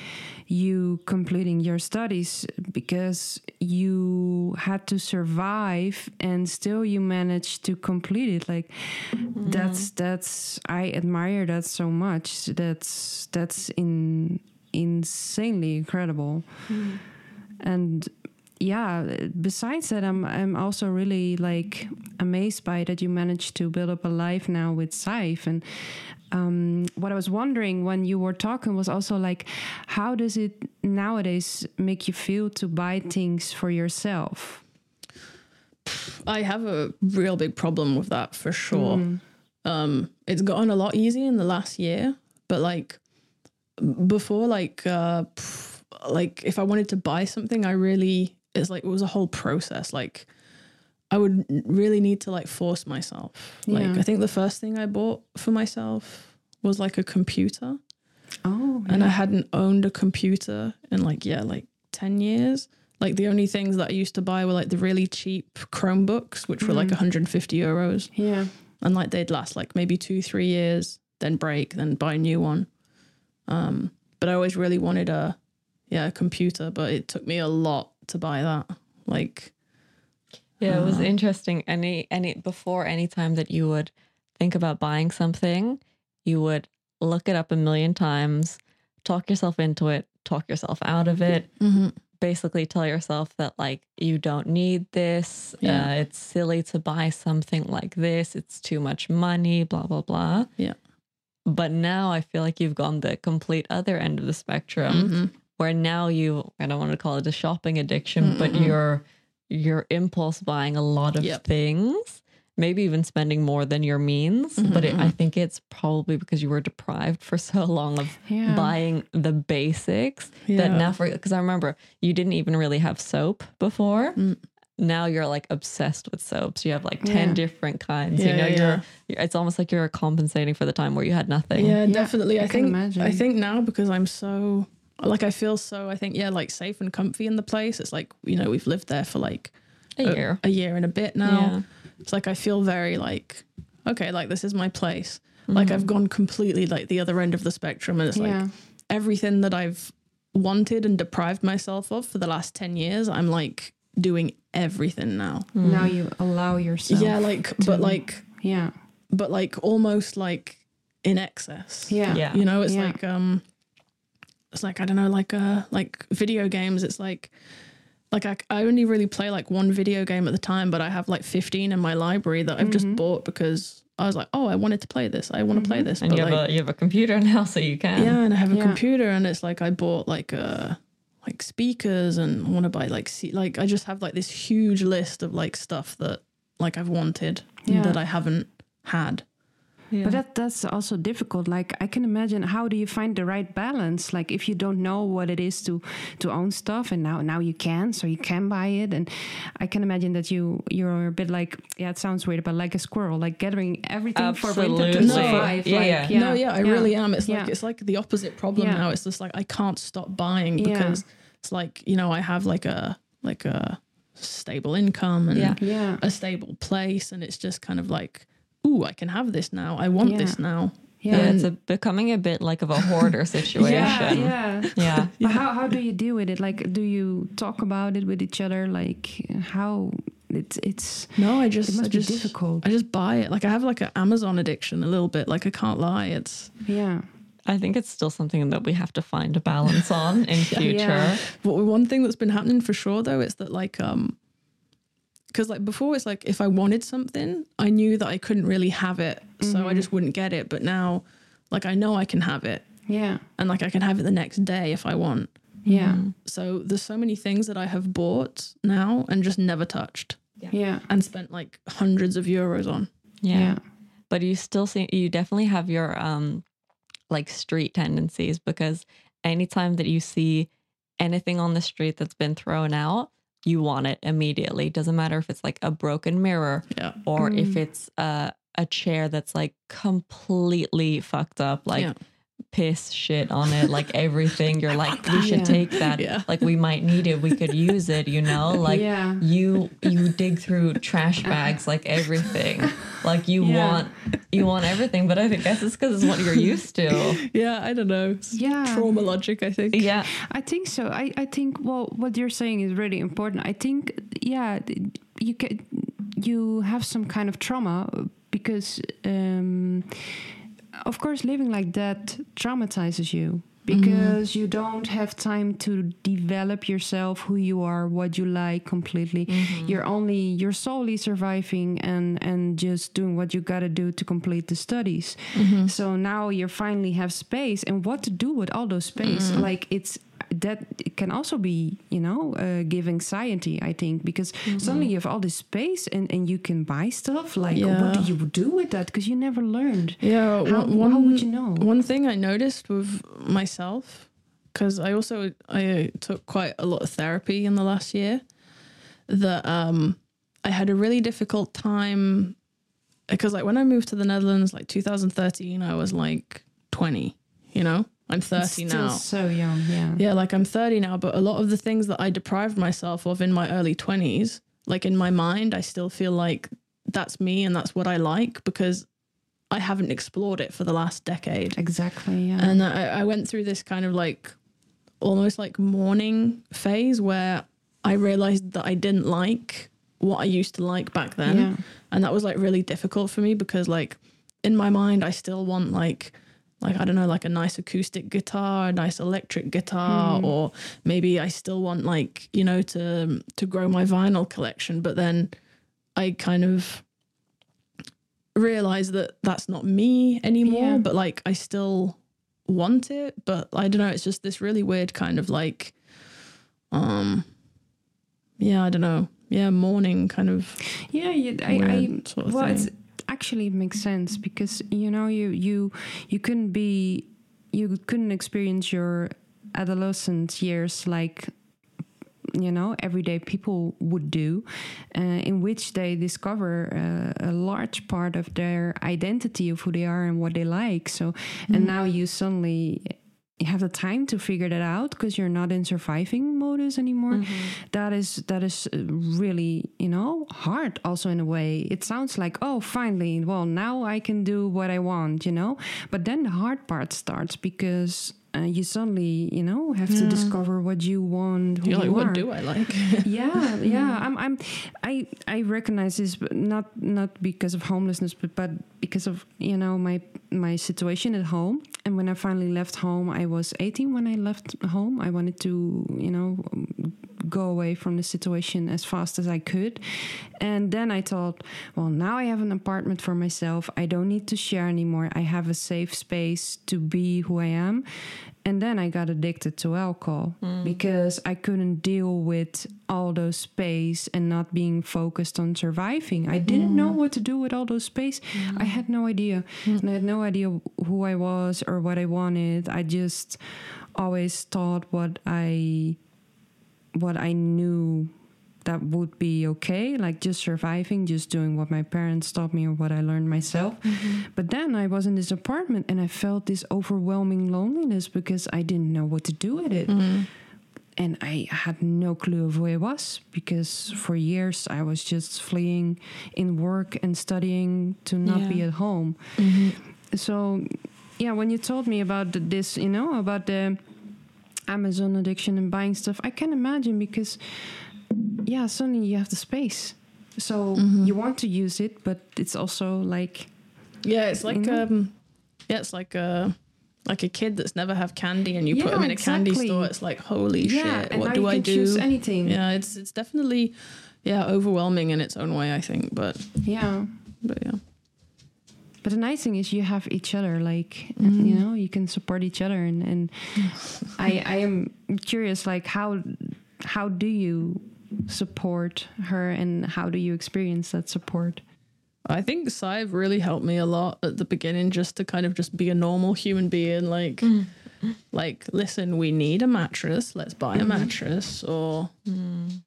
Speaker 1: you completing your studies because you had to survive and still you managed to complete it like mm-hmm. that's that's i admire that so much that's that's in insanely incredible and yeah besides that i'm i'm also really like amazed by that you managed to build up a life now with Sadhbh and um, what I was wondering when you were talking was also like, how does it nowadays make you feel to buy things for yourself?
Speaker 2: I have a real big problem with that for sure.
Speaker 1: Mm.
Speaker 2: Um, it's gotten a lot easier in the last year, but like before, like uh, like if I wanted to buy something, I really it's like it was a whole process. Like I would really need to like force myself. Like
Speaker 1: Yeah.
Speaker 2: I think the first thing I bought for myself was like a computer,
Speaker 1: Oh,
Speaker 2: and I hadn't owned a computer in like yeah like ten years. Like the only things that I used to buy were like the really cheap Chromebooks, which were like 150 euros
Speaker 1: yeah,
Speaker 2: and like they'd last like maybe two three years then break then buy a new one. Um but i always really wanted a yeah a computer but it took me a lot to buy that. Like
Speaker 3: Yeah, it was
Speaker 2: Uh,
Speaker 3: interesting. Any any before any time that you would think about buying something, you would look it up a million times, talk yourself into it, talk yourself out of it, basically tell yourself that like you don't need this.
Speaker 2: Yeah.
Speaker 3: Uh, it's silly to buy something like this. It's too much money. Blah blah blah.
Speaker 2: Yeah.
Speaker 3: But now I feel like you've gone the complete other end of the spectrum,
Speaker 2: Mhm.
Speaker 3: where now you I don't want to call it a shopping addiction, but
Speaker 2: Mm-mm.
Speaker 3: you're you're impulse buying a lot of
Speaker 2: Yep.
Speaker 3: things maybe even spending more than your means. But it, I think it's probably because you were deprived for so long of
Speaker 1: Yeah.
Speaker 3: buying the basics
Speaker 2: Yeah.
Speaker 3: that now for because I remember you didn't even really have soap before.
Speaker 2: Mm.
Speaker 3: Now you're like obsessed with soaps. You have like 10
Speaker 1: Yeah.
Speaker 3: different kinds.
Speaker 2: Yeah,
Speaker 3: you know,
Speaker 2: yeah,
Speaker 3: you're, you're it's almost like you're compensating for the time where you had nothing.
Speaker 2: Yeah,
Speaker 1: Yeah,
Speaker 2: definitely.
Speaker 1: I
Speaker 2: I,
Speaker 1: can
Speaker 2: think
Speaker 1: imagine.
Speaker 2: I think now because I'm so like I feel so I think yeah like safe and comfy in the place. It's like you know we've lived there for like
Speaker 3: A year.
Speaker 2: a year and a bit now.
Speaker 3: Yeah.
Speaker 2: It's like I feel very like okay, like this is my place.
Speaker 3: Mm-hmm.
Speaker 2: Like I've gone completely like the other end of the spectrum, and it's
Speaker 1: Yeah.
Speaker 2: like everything that I've wanted and deprived myself of for the last ten years. I'm like doing everything now.
Speaker 1: Now you allow yourself.
Speaker 2: Yeah, like
Speaker 1: to-
Speaker 2: but like
Speaker 1: yeah,
Speaker 2: but like almost like in excess.
Speaker 1: yeah,
Speaker 3: Yeah.
Speaker 2: You know, it's
Speaker 1: Yeah.
Speaker 2: like um it's like I don't know, like uh like video games, it's like like I, I only really play like one video game at the time, but I have like 15 in my library that I've
Speaker 1: Mm-hmm.
Speaker 2: just bought because I was like, oh, I wanted to play this. I want to play this.
Speaker 3: And
Speaker 2: but
Speaker 3: you have
Speaker 2: like,
Speaker 3: a you have a computer now, so you can.
Speaker 2: yeah, and I have a
Speaker 1: Yeah.
Speaker 2: computer, and it's like I bought like uh like speakers, and I want to buy like se- like I just have like this huge list of like stuff that like I've wanted
Speaker 1: Yeah.
Speaker 2: that I haven't had.
Speaker 3: Yeah.
Speaker 1: But that that's also difficult. Like I can imagine how do you find the right balance? Like if you don't know what it is to to own stuff, and now now you can, so you can buy it. And I can imagine that you you're a bit like yeah, it sounds weird, but like a squirrel, like gathering everything for winter to
Speaker 3: Absolutely.
Speaker 1: survive.
Speaker 3: Yeah,
Speaker 1: like,
Speaker 3: yeah.
Speaker 2: no, yeah, I really am. It's
Speaker 1: Yeah.
Speaker 2: like it's like the opposite problem
Speaker 1: Yeah.
Speaker 2: now. It's just like I can't stop buying
Speaker 1: Yeah.
Speaker 2: because it's like you know I have like a like a stable income and
Speaker 3: Yeah.
Speaker 1: Yeah.
Speaker 2: a stable place, and it's just kind of like, ooh, I can have this now. I want
Speaker 1: Yeah.
Speaker 2: this now.
Speaker 1: Yeah.
Speaker 3: Yeah, it's a, becoming a bit like of a hoarder situation.
Speaker 1: Yeah, yeah.
Speaker 3: yeah.
Speaker 1: But how how do you deal with it? Like, do you talk about it with each other? Like, how it's it's
Speaker 2: No, I just
Speaker 1: it
Speaker 2: just
Speaker 1: must
Speaker 2: I
Speaker 1: be difficult.
Speaker 2: I just buy it. Like I have like an Amazon addiction a little bit. Like I can't lie. It's
Speaker 1: yeah,
Speaker 3: I think it's still something that we have to find a balance on in future.
Speaker 1: Yeah.
Speaker 2: But one thing that's been happening for sure though is that like um because like before it's like if I wanted something, I knew that I couldn't really have it. So I just wouldn't get it. But now like I know I can have it
Speaker 1: yeah,
Speaker 2: and like I can have it the next day if I want.
Speaker 1: yeah,
Speaker 2: So there's so many things that I have bought now and just never touched
Speaker 1: yeah,
Speaker 2: and spent like hundreds of euros on.
Speaker 3: Yeah.
Speaker 1: yeah,
Speaker 3: But you still see you definitely have your um like street tendencies because anytime that you see anything on the street that's been thrown out, you want it immediately. Doesn't matter if it's like a broken mirror
Speaker 2: Yeah.
Speaker 3: or
Speaker 1: Mm.
Speaker 3: if it's a a chair that's like completely fucked up, like
Speaker 2: Yeah.
Speaker 3: Piss shit on it, like everything. You're like, we should
Speaker 1: Yeah.
Speaker 3: take that.
Speaker 2: Yeah.
Speaker 3: Like we might need it. We could use it, you know? Like
Speaker 1: yeah.
Speaker 3: you you dig through trash bags like everything. Like you
Speaker 1: Yeah.
Speaker 3: want you want everything, but I think guess it's because it's what you're used to.
Speaker 2: Yeah, I don't know. It's
Speaker 1: Yeah.
Speaker 2: Trauma logic, I think.
Speaker 3: Yeah.
Speaker 1: I think so. I, I think well, what you're saying is really important. I think yeah, you can you have some kind of trauma because um, of course living like that traumatizes you mm-hmm. because you don't have time to develop yourself who you are what you like completely. Mm-hmm. You're only you're solely surviving and and just doing what you got to do to complete the studies. Mm-hmm. So now you finally have space and what to do with all those space? Like it's that can also be you know uh, give anxiety i think because suddenly you have all this space and and you can buy stuff like what do you do with that? Because you never learned.
Speaker 2: Yeah,
Speaker 1: how,
Speaker 2: one,
Speaker 1: how would you know?
Speaker 2: one thing I noticed with myself, because I also I took quite a lot of therapy in the last year, that um I had a really difficult time because like when I moved to the Netherlands, like 2013, I was like 20. You know, I'm 30
Speaker 1: Still
Speaker 2: now.
Speaker 1: so young yeah
Speaker 2: Yeah, like I'm 30 now, but a lot of the things that I deprived myself of in my early 20s, like in my mind, I still feel like that's me and that's what I like because I haven't explored it for the last decade.
Speaker 1: exactly yeah
Speaker 2: And I, I went through this kind of like almost like mourning phase where I realized that I didn't like what I used to like back then.
Speaker 1: Yeah.
Speaker 2: And that was like really difficult for me because like in my mind I still want like like I don't know like a nice acoustic guitar, a nice electric guitar or maybe I still want like, you know, to to grow my vinyl collection, but then I kind of realize that that's not me anymore
Speaker 1: Yeah.
Speaker 2: but like I still want it but I don't know it's just this really weird kind of like um yeah I don't know yeah mourning kind of
Speaker 1: Yeah, you, I, I
Speaker 2: sort of
Speaker 1: well, it's
Speaker 2: thing.
Speaker 1: Actually it makes sense because you know you you you couldn't be you couldn't experience your adolescent years like you know everyday people would do uh, in which they discover uh, a large part of their identity of who they are and what they like. So and now you suddenly you have the time to figure that out because you're not in surviving modus anymore. That is that is uh, really you know hard also in a way. It sounds like oh finally well now i can do what i want you know? But then the hard part starts because uh, you suddenly you know have to discover what you want who
Speaker 2: you're like
Speaker 1: you
Speaker 2: what do i like?
Speaker 1: Yeah yeah i'm i'm i i recognize this but not not because of homelessness but but because of you know my my situation at home. And when i finally left home i was 18 when i left home. I wanted to you know go away from the situation as fast as i could and then i thought well now i have an apartment for myself i don't need to share anymore i have a safe space to be who i am and then I got addicted to alcohol hmm. because I couldn't deal with all those space and not being focused on surviving. I didn't know hmm. what to do with all those space. Hmm. I had no idea. And I had no idea who I was or what I wanted. I just always thought what I what I knew that would be okay, like just surviving, just doing what my parents taught me or what I learned myself. Mm-hmm. But then I was in this apartment and I felt this overwhelming loneliness because I didn't know what to do with it. Mm-hmm. And I had no clue of who I was because for years I was just fleeing in work and studying to not be at home. Mm-hmm. So, yeah, when you told me about this, you know, about the Amazon addiction and buying stuff, I can imagine because, yeah, suddenly you have the space. So you want to use it, but it's also like,
Speaker 2: yeah it's like
Speaker 1: know?
Speaker 2: um yeah it's like a like a kid that's never have candy and you put
Speaker 1: Yeah,
Speaker 2: them in a candy store it's like holy
Speaker 1: yeah,
Speaker 2: shit what do i do
Speaker 1: choose anything.
Speaker 2: yeah it's it's definitely yeah overwhelming in its own way i think but
Speaker 1: yeah.
Speaker 2: but yeah
Speaker 1: But the nice thing is you have each other, like
Speaker 2: Mm-hmm.
Speaker 1: you know, you can support each other, and and I I am curious, like how how do you support her, and how do you experience that support?
Speaker 2: I think Sadhbh really helped me a lot at the beginning just to kind of just be a normal human being like mm. like listen we need a mattress let's buy a mm-hmm. mattress or mm.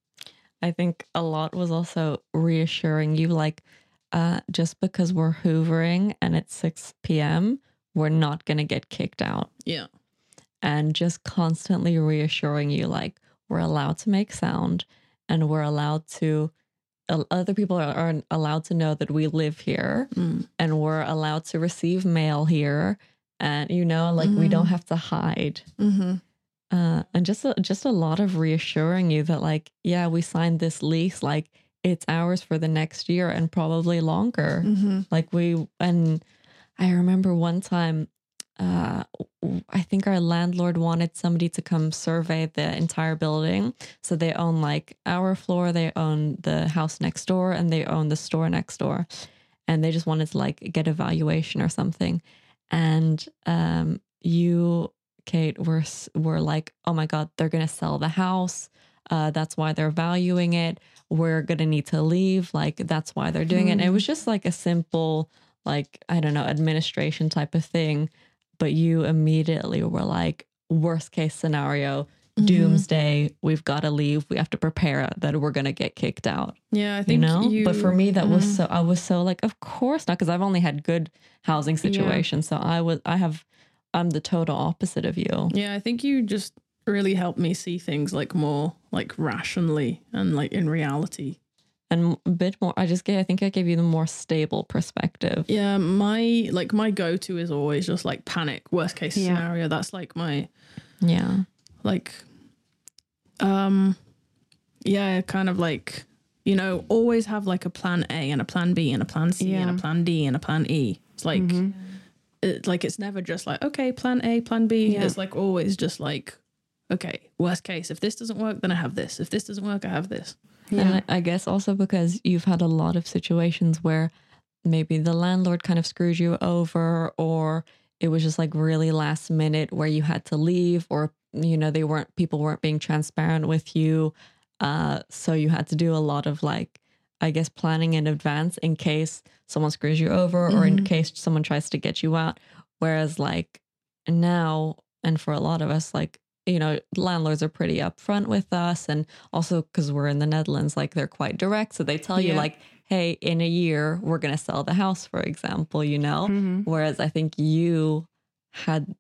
Speaker 3: I think a lot was also reassuring you like uh, just because we're hoovering and it's 6 p.m., we're not going to get kicked out.
Speaker 2: yeah
Speaker 3: And just constantly reassuring you like we're allowed to make sound and we're allowed to, uh, other people are, are allowed to know that we live here
Speaker 2: Mm.
Speaker 3: and we're allowed to receive mail here. And, you know, like we don't have to hide
Speaker 2: mm-hmm.
Speaker 3: uh, and just a, just a lot of reassuring you that like yeah we signed this lease like it's ours for the next year and probably longer
Speaker 2: Mm-hmm.
Speaker 3: like we and i remember one time uh i think our landlord wanted somebody to come survey the entire building so they own like our floor they own the house next door and they own the store next door and they just wanted to like get a valuation or something and um you Cait were were like, "Oh my god, they're going to sell the house. Uh, that's why they're valuing it. We're going to need to leave. Like that's why they're doing it." And it was hmm. just like a simple, like I don't know, administration type of thing. But you immediately were like, "Worst case scenario, mm-hmm. doomsday. We've got to leave. We have to prepare that we're going to get kicked out."
Speaker 2: yeah I
Speaker 3: You know.
Speaker 2: you,
Speaker 3: but for me, that was so. Mm-hmm. I was so like, of course not, because I've only had good housing situations. So I was. I have. I'm the total opposite of you.
Speaker 2: yeah I think you just really helped me see things like more like rationally and like in reality
Speaker 3: and a bit more. I just gave. I think I gave you the more stable perspective.
Speaker 2: Yeah, my like my go to is always just like panic, worst case
Speaker 1: Yeah.
Speaker 2: scenario. That's like my
Speaker 3: Yeah,
Speaker 2: like um yeah, kind of like you know, always have like a plan A and a plan B and a plan C and
Speaker 1: Yeah. Mm-hmm.
Speaker 2: a plan D and a plan E. It's like it, like it's never just like okay, plan A, plan B.
Speaker 1: Yeah.
Speaker 2: It's like always just like okay, worst case, if this doesn't work, then I have this. If this doesn't work, I have this.
Speaker 3: and I, I guess also because you've had a lot of situations where maybe the landlord kind of screwed you over, or it was just like really last minute where you had to leave, or you know they weren't people weren't being transparent with you. Uh, so you had to do a lot of like, I guess, planning in advance in case someone screws you over or in case someone tries to get you out. Whereas like now, and for a lot of us, like you know, landlords are pretty upfront with us. And also because we're in the Netherlands, like they're quite direct. So they tell you, like, hey, in a year, we're going to sell the house, for example, you know?
Speaker 1: Mhm.
Speaker 3: Whereas I think you had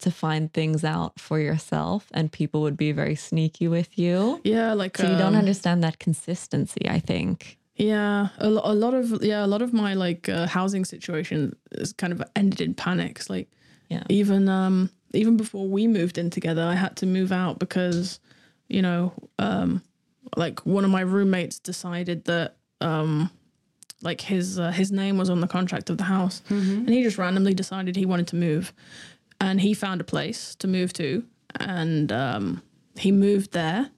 Speaker 3: to find things out for yourself and people would be very sneaky with you.
Speaker 2: Yeah, like
Speaker 3: So you don't
Speaker 2: um,
Speaker 3: understand that consistency, I think.
Speaker 2: Yeah, a, lo- a lot of yeah, a lot of my like uh, housing situation is kind of ended in panics. Like,
Speaker 3: Yeah.
Speaker 2: even um even before we moved in together, I had to move out because, you know, um, like one of my roommates decided that um, like his uh, his name was on the contract of the house, and he just randomly decided he wanted to move, and he found a place to move to, and um, he moved there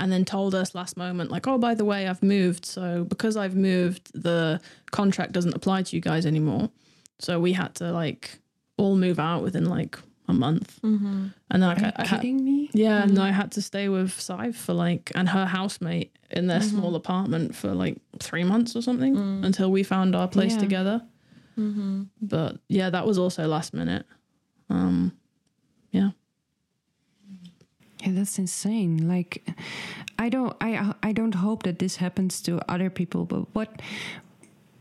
Speaker 2: and then told us last moment like oh by the way i've moved. So because i've moved the contract doesn't apply to you guys anymore. So we had to like all move out within like a month mm-hmm. and then like,
Speaker 1: Are
Speaker 2: I, I had,
Speaker 1: kidding me?
Speaker 2: yeah and mm-hmm. i had to stay with Sadhbh for like and her housemate in their mm-hmm. small apartment for like three months or something mm. until we found our place
Speaker 1: Yeah.
Speaker 2: together but yeah that was also last minute um yeah
Speaker 1: Yeah, that's insane. Like, I don't, I, I don't hope that this happens to other people. But what,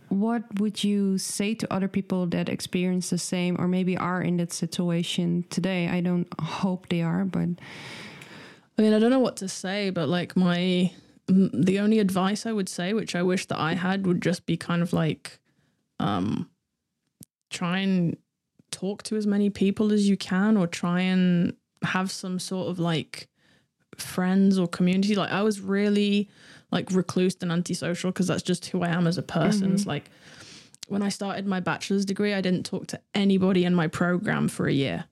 Speaker 1: what would you say to other people that experience the same, or maybe are in that situation today? I don't hope they are, but
Speaker 2: I mean, I don't know what to say, but like my the only advice I would say, which I wish that I had, would just be kind of like, um, try and talk to as many people as you can, or try and have some sort of like friends or community. Like I was really like recluse and antisocial because that's just who I am as a person. It's like when I started my bachelor's degree, I didn't talk to anybody in my program for a year.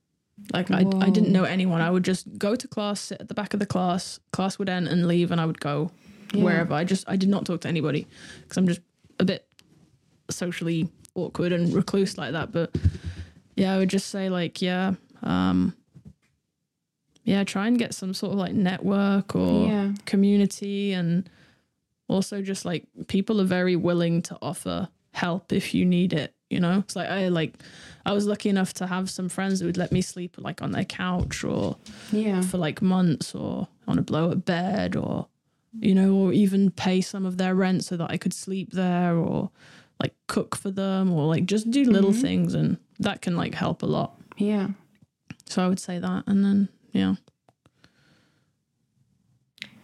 Speaker 2: Like I, I didn't know anyone. I would just go to class, sit at the back of the class. Class would end and leave, and I would go
Speaker 1: Yeah.
Speaker 2: wherever. I just I did not talk to anybody because I'm just a bit socially awkward and recluse like that. But yeah, I would just say like yeah, um, yeah, try and get some sort of like network or
Speaker 1: Yeah.
Speaker 2: community, and also just like people are very willing to offer help if you need it. You know, it's like I like I was lucky enough to have some friends that would let me sleep like on their couch or
Speaker 1: yeah,
Speaker 2: for like months or on a blow up bed or you know or even pay some of their rent so that I could sleep there or like cook for them or like just do little mm-hmm. things and that can like help a lot
Speaker 1: yeah.
Speaker 2: so I would say that and then yeah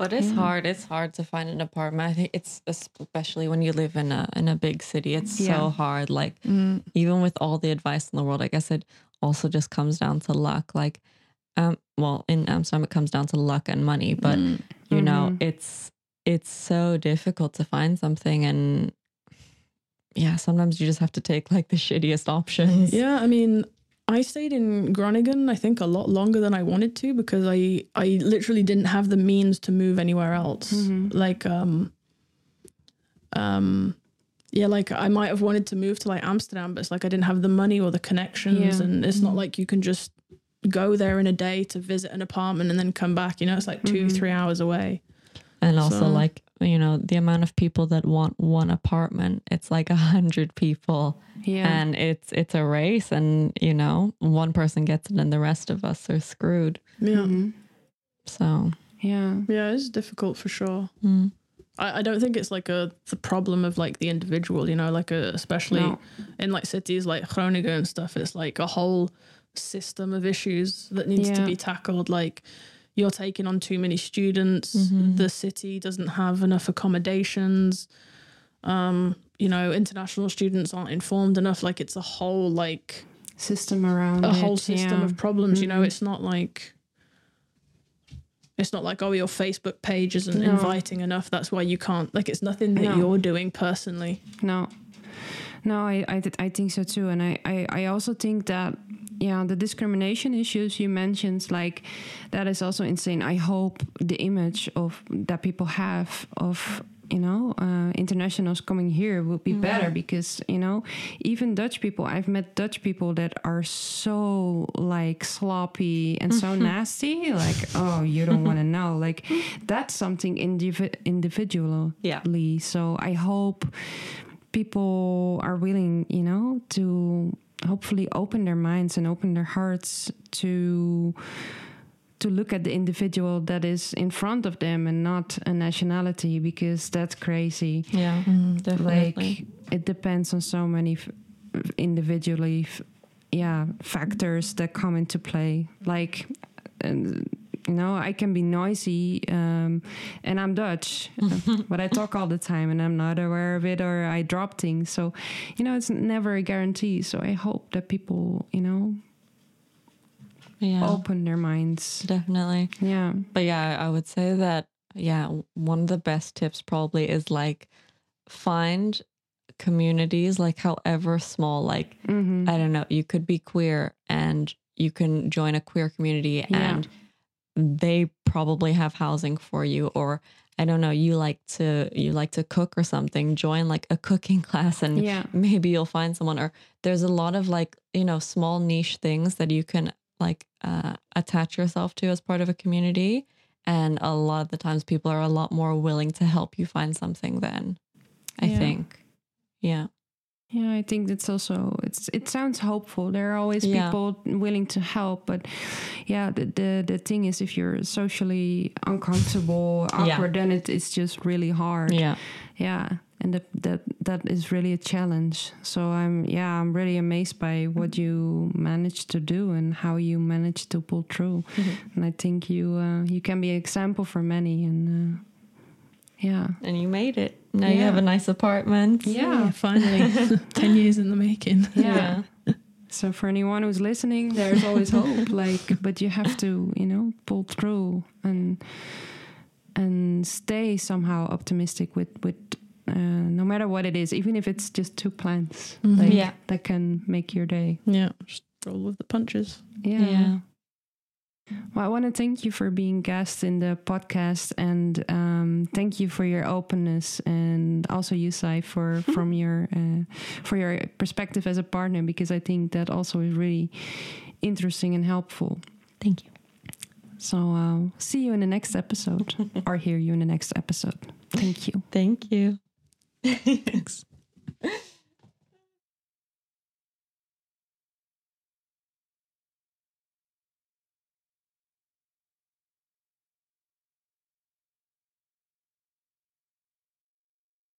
Speaker 3: But it's hard. It's hard to find an apartment. I think it's especially when you live in a in a big city. It's
Speaker 1: Yeah.
Speaker 3: so hard. Like mm. even with all the advice in the world, I guess it also just comes down to luck. Like, um, well, in Amsterdam it comes down to luck and money. But mm. you know, mm-hmm. it's it's so difficult to find something, and yeah, sometimes you just have to take like the shittiest options.
Speaker 2: yeah I mean I stayed in Groningen I think a lot longer than I wanted to because I I literally didn't have the means to move anywhere else like um um yeah, like I might have wanted to move to like Amsterdam, but it's like I didn't have the money or the connections,
Speaker 1: Yeah.
Speaker 2: and it's not like you can just go there in a day to visit an apartment and then come back. You know, it's like 2 three hours away.
Speaker 3: And also,
Speaker 2: So-
Speaker 3: like, you know, the amount of people that want one apartment, it's like a hundred people.
Speaker 1: Yeah.
Speaker 3: And it's it's a race and you know, one person gets it and the rest of us are screwed.
Speaker 2: Yeah,
Speaker 3: So
Speaker 1: yeah.
Speaker 2: yeah, it's difficult for sure.
Speaker 3: mm.
Speaker 2: I, I don't think it's like a the problem of like the individual. You know, like a, especially
Speaker 1: No.
Speaker 2: in like cities like Groningen and stuff. It's like a whole system of issues that needs to be tackled. Like you're taking on too many students. The city doesn't have enough accommodations. Um, you know, international students aren't informed enough. Like it's a whole like
Speaker 1: System around
Speaker 2: a
Speaker 1: it,
Speaker 2: whole system
Speaker 1: yeah.
Speaker 2: of problems. You
Speaker 1: Mm-hmm.
Speaker 2: know, it's not like it's not like oh your Facebook page isn't
Speaker 1: No.
Speaker 2: inviting enough. That's why you can't. Like it's nothing that
Speaker 1: No.
Speaker 2: you're doing personally.
Speaker 1: No, no, I I, I think so too, and I, I I also think that yeah, the discrimination issues you mentioned, like that is also insane. I hope the image of that people have of you know uh, internationals coming here will be better
Speaker 3: Yeah.
Speaker 1: because you know even Dutch people I've met Dutch people that are so like sloppy and so nasty like oh you don't want to know like that's something indivi- individually
Speaker 3: Yeah.
Speaker 1: so I hope people are willing you know to hopefully open their minds and open their hearts to to look at the individual that is in front of them and not a nationality because that's crazy
Speaker 3: Yeah, mm, definitely.
Speaker 1: like it depends on so many f- individually f- yeah factors that come into play like and you know i can be noisy um, and i'm dutch but i talk all the time and i'm not aware of it or i drop things. So you know it's never a guarantee. So i hope that people you know
Speaker 3: yeah,
Speaker 1: open their minds.
Speaker 3: Definitely.
Speaker 1: yeah.
Speaker 3: But yeah, I would say that yeah, one of the best tips probably is like find communities like however small like
Speaker 1: hmm
Speaker 3: I don't know, you could be queer and you can join a queer community
Speaker 1: Yeah.
Speaker 3: and they probably have housing for you or I don't know, you like to you like to cook or something, join like a cooking class and
Speaker 1: yeah
Speaker 3: maybe you'll find someone or there's a lot of like, you know, small niche things that you can like uh, attach yourself to as part of a community and a lot of the times people are a lot more willing to help you find something then. I
Speaker 1: Yeah.
Speaker 3: think. Yeah.
Speaker 1: Yeah, I think it's also it's it sounds hopeful. There are always
Speaker 3: Yeah.
Speaker 1: people willing to help, but yeah, the the, the thing is, if you're socially uncomfortable,
Speaker 3: Yeah.
Speaker 1: awkward, then it, it's just really hard.
Speaker 3: Yeah.
Speaker 1: yeah, and that that that is really a challenge. So I'm yeah, I'm really amazed by what you managed to do and how you managed to pull through. And I think you uh, you can be an example for many. And uh, yeah,
Speaker 3: And you made it. Now you have a nice apartment.
Speaker 1: yeah.
Speaker 2: finally, ten years in the making.
Speaker 1: Yeah. So for anyone who's listening, there's always hope. Like, but you have to, you know, pull through and and stay somehow optimistic with with uh, no matter what it is, even if it's just two plants,
Speaker 2: Mhm.
Speaker 1: like
Speaker 3: Yeah.
Speaker 1: that can make your day.
Speaker 2: Yeah, just roll with the punches.
Speaker 1: Yeah.
Speaker 3: Yeah.
Speaker 1: Well, I want to thank you for being guest in the podcast, and um, thank you for your openness, and also you, Sadhbh, for from your uh, for your perspective as a partner, because I think that also is really interesting and helpful.
Speaker 3: Thank you.
Speaker 1: So, uh, see you in the next episode, or hear you in the next episode. Thank you.
Speaker 3: Thank you.
Speaker 2: Thanks.